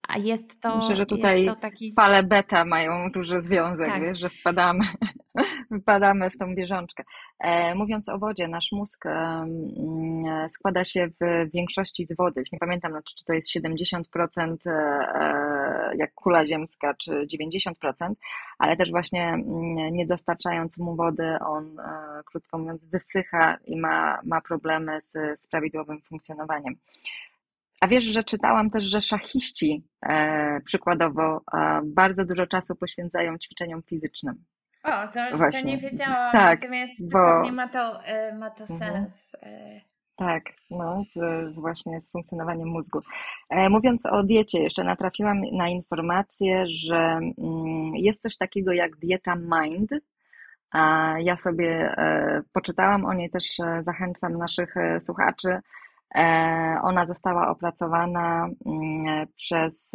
Speaker 2: a jest to.
Speaker 1: Myślę, że tutaj taki... fale beta mają duży związek, tak. wiesz, że wpadamy, wpadamy w tą bieżączkę. E, mówiąc o wodzie, nasz mózg e, składa się w większości z wody. Już nie pamiętam, znaczy, czy to jest 70% e, e, jak kula ziemska, czy 90%, ale też właśnie mm, nie dostarczając mu wody, on krótko mówiąc wysycha i ma, ma problemy z, z prawidłowym funkcjonowaniem. A wiesz, że czytałam też, że szachiści e, przykładowo e, bardzo dużo czasu poświęcają ćwiczeniom fizycznym.
Speaker 2: O, to, Właśnie. to nie wiedziałam, tak, natomiast bo... pewnie ma to, e, ma to mhm. sens. E.
Speaker 1: Tak, no, z, z, właśnie z funkcjonowaniem mózgu. E, mówiąc o diecie, jeszcze natrafiłam na informację, że mm, jest coś takiego jak dieta Mind. A ja sobie e, poczytałam o niej, też e, zachęcam naszych słuchaczy. E, ona została opracowana mm, przez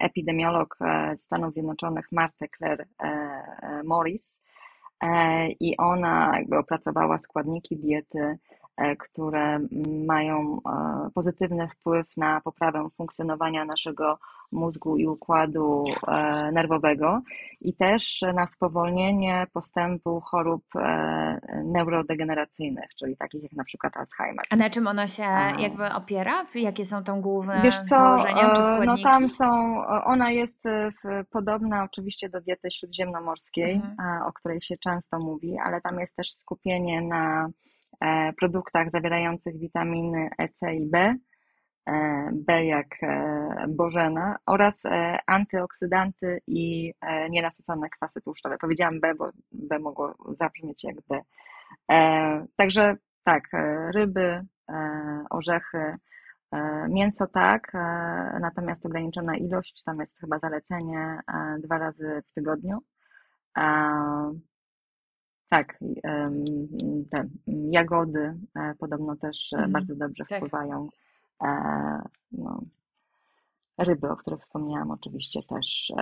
Speaker 1: epidemiolog e, Stanów Zjednoczonych Martę Claire e, Morris. I ona jakby opracowała składniki diety które mają e, pozytywny wpływ na poprawę funkcjonowania naszego mózgu i układu e, nerwowego i też na spowolnienie postępu chorób neurodegeneracyjnych, czyli takich jak na przykład Alzheimer.
Speaker 2: A na czym ono się jakby opiera? Jakie są tam główne Wiesz co, założenia czy składniki?
Speaker 1: No tam są, ona jest podobna oczywiście do diety śródziemnomorskiej, mhm. o której się często mówi, ale tam jest też skupienie na E, produktach zawierających witaminy E, C i B, e, B jak e, bożena oraz antyoksydanty i nienasycone kwasy tłuszczowe. Powiedziałam B, bo B mogło zabrzmieć jak D. Także tak, ryby, orzechy, mięso tak, natomiast ograniczona ilość, tam jest chyba zalecenie dwa razy w tygodniu. Tak, te jagody e, podobno też mm, bardzo dobrze tak. wpływają. E, no, ryby, o których wspomniałam, oczywiście też.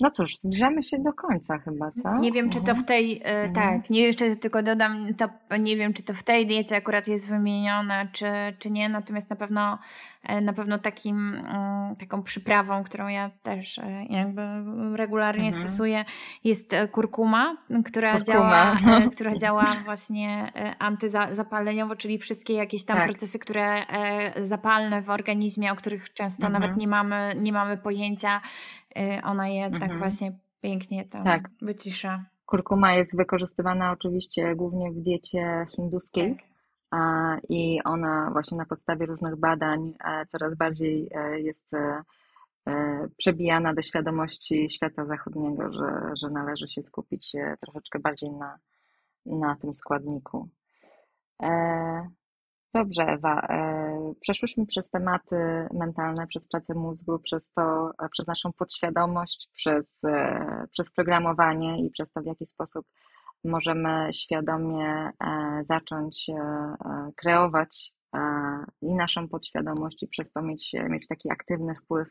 Speaker 1: No cóż, zbliżamy się do końca chyba, co?
Speaker 2: Nie wiem, czy to w tej, mhm. tak, nie jeszcze tylko dodam, to nie wiem, czy to w tej diecie akurat jest wymienione, czy, czy nie, natomiast na pewno, e, na pewno takim, mm, taką przyprawą, którą ja też e, jakby regularnie mhm. stosuję, jest e, kurkuma, która kurkuma. działa, która działa właśnie antyzapaleniowo, czyli wszystkie jakieś tam tak. procesy, które zapalne w organizmie, o których często mhm. nawet nie mamy, nie mamy pojęcia, ona je tak mhm. tak właśnie pięknie tam tak. wycisza.
Speaker 1: Kurkuma jest wykorzystywana oczywiście głównie w diecie hinduskiej. Tak. I ona właśnie na podstawie różnych badań e, coraz bardziej e, jest e, przebijana do świadomości świata zachodniego, że, że należy się skupić troszeczkę bardziej na, na tym składniku. Dobrze, Ewa. E, przeszłyśmy przez tematy mentalne, przez pracę mózgu, przez to, e, przez naszą podświadomość, przez, e, przez programowanie i przez to, w jaki sposób możemy świadomie zacząć kreować i naszą podświadomość i przez to mieć, mieć taki aktywny wpływ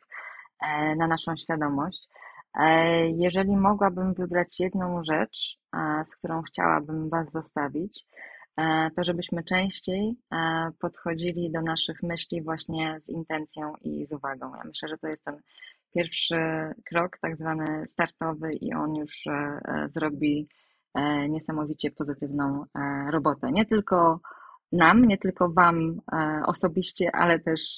Speaker 1: na naszą świadomość. Jeżeli mogłabym wybrać jedną rzecz, z którą chciałabym Was zostawić, to żebyśmy częściej e, podchodzili do naszych myśli właśnie z intencją i z uwagą. Ja myślę, że to jest ten pierwszy krok, tak zwany startowy, i on już e, zrobi niesamowicie pozytywną robotę. Nie tylko nam, nie tylko Wam osobiście, ale też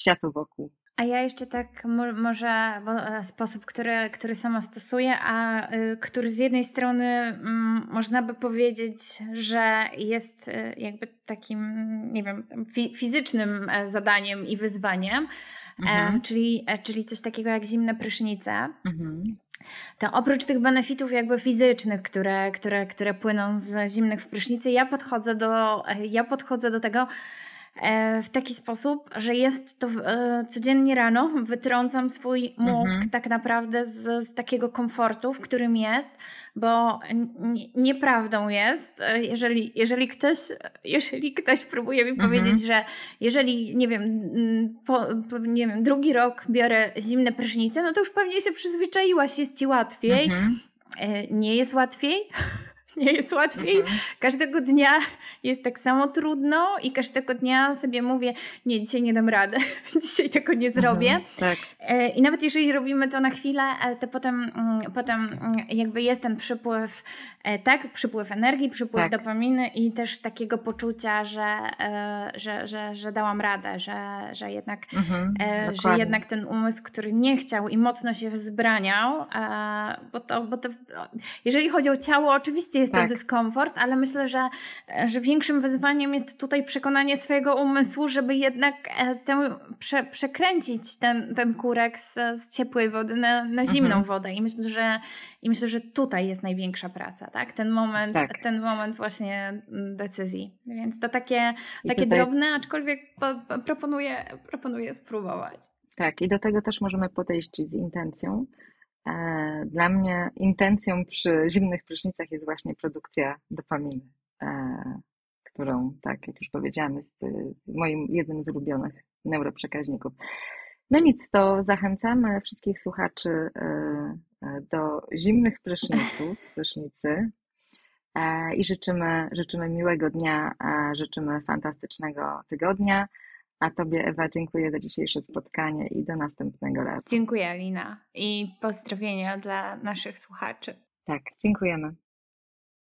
Speaker 1: światu wokół.
Speaker 2: A ja jeszcze tak może bo e, sposób, który, który sama stosuję, a y, który z jednej strony mm, można by powiedzieć, że jest y, jakby takim, nie wiem, fizycznym e, zadaniem i wyzwaniem, e, mhm. czyli, czyli coś takiego jak zimne prysznice. Mhm. To oprócz tych benefitów jakby fizycznych, które, które, które płyną z zimnych w prysznicy, ja podchodzę do, ja podchodzę do tego w taki sposób, że jest to e, codziennie rano, wytrącam swój mózg mhm. tak naprawdę z, z, takiego komfortu, w którym jest, bo nieprawdą jest, e, jeżeli, jeżeli, ktoś, jeżeli ktoś próbuje mi mhm. powiedzieć, że jeżeli, nie wiem, po, nie wiem, drugi rok biorę zimne prysznice, no to już pewnie się przyzwyczaiłaś, jest ci łatwiej. Mhm. Nie jest łatwiej. Nie jest łatwiej. Mhm. Każdego dnia jest tak samo trudno i każdego dnia sobie mówię, nie, dzisiaj nie dam rady, dzisiaj tego nie zrobię. Mhm, tak. E, I nawet jeżeli robimy to na chwilę, e, to potem, mm, potem mm, jakby jest ten przypływ, e, tak, przypływ energii, przypływ tak. dopaminy i też takiego poczucia, że, że, że, że dałam radę, że, że, jednak, mhm, że jednak ten umysł, który nie chciał i mocno się wzbraniał, bo to, bo to jeżeli chodzi o ciało, oczywiście jest tak. to dyskomfort, ale myślę, że, że większym wyzwaniem jest tutaj przekonanie swojego umysłu, żeby jednak tę, prze, przekręcić ten, ten kurek z, z ciepłej wody na, na zimną mhm. wodę. I myślę, że, I myślę, że tutaj jest największa praca, tak? Ten moment, tak. ten moment właśnie decyzji. Więc to takie, takie tutaj... drobne, aczkolwiek po, proponuję, proponuję spróbować.
Speaker 1: Tak, i do tego też możemy podejść z intencją, E, dla mnie intencją przy zimnych prysznicach jest właśnie produkcja dopaminy, e, którą, tak jak już powiedziałam, jest moim jednym z ulubionych neuroprzekaźników. No nic, to zachęcamy wszystkich słuchaczy e, do zimnych pryszniców, prysznicy i życzymy, życzymy miłego dnia, życzymy fantastycznego tygodnia. A Tobie, Ewa, dziękuję za dzisiejsze spotkanie i do następnego razu.
Speaker 2: Dziękuję, Alina. I pozdrowienia dla naszych słuchaczy.
Speaker 1: Tak, dziękujemy.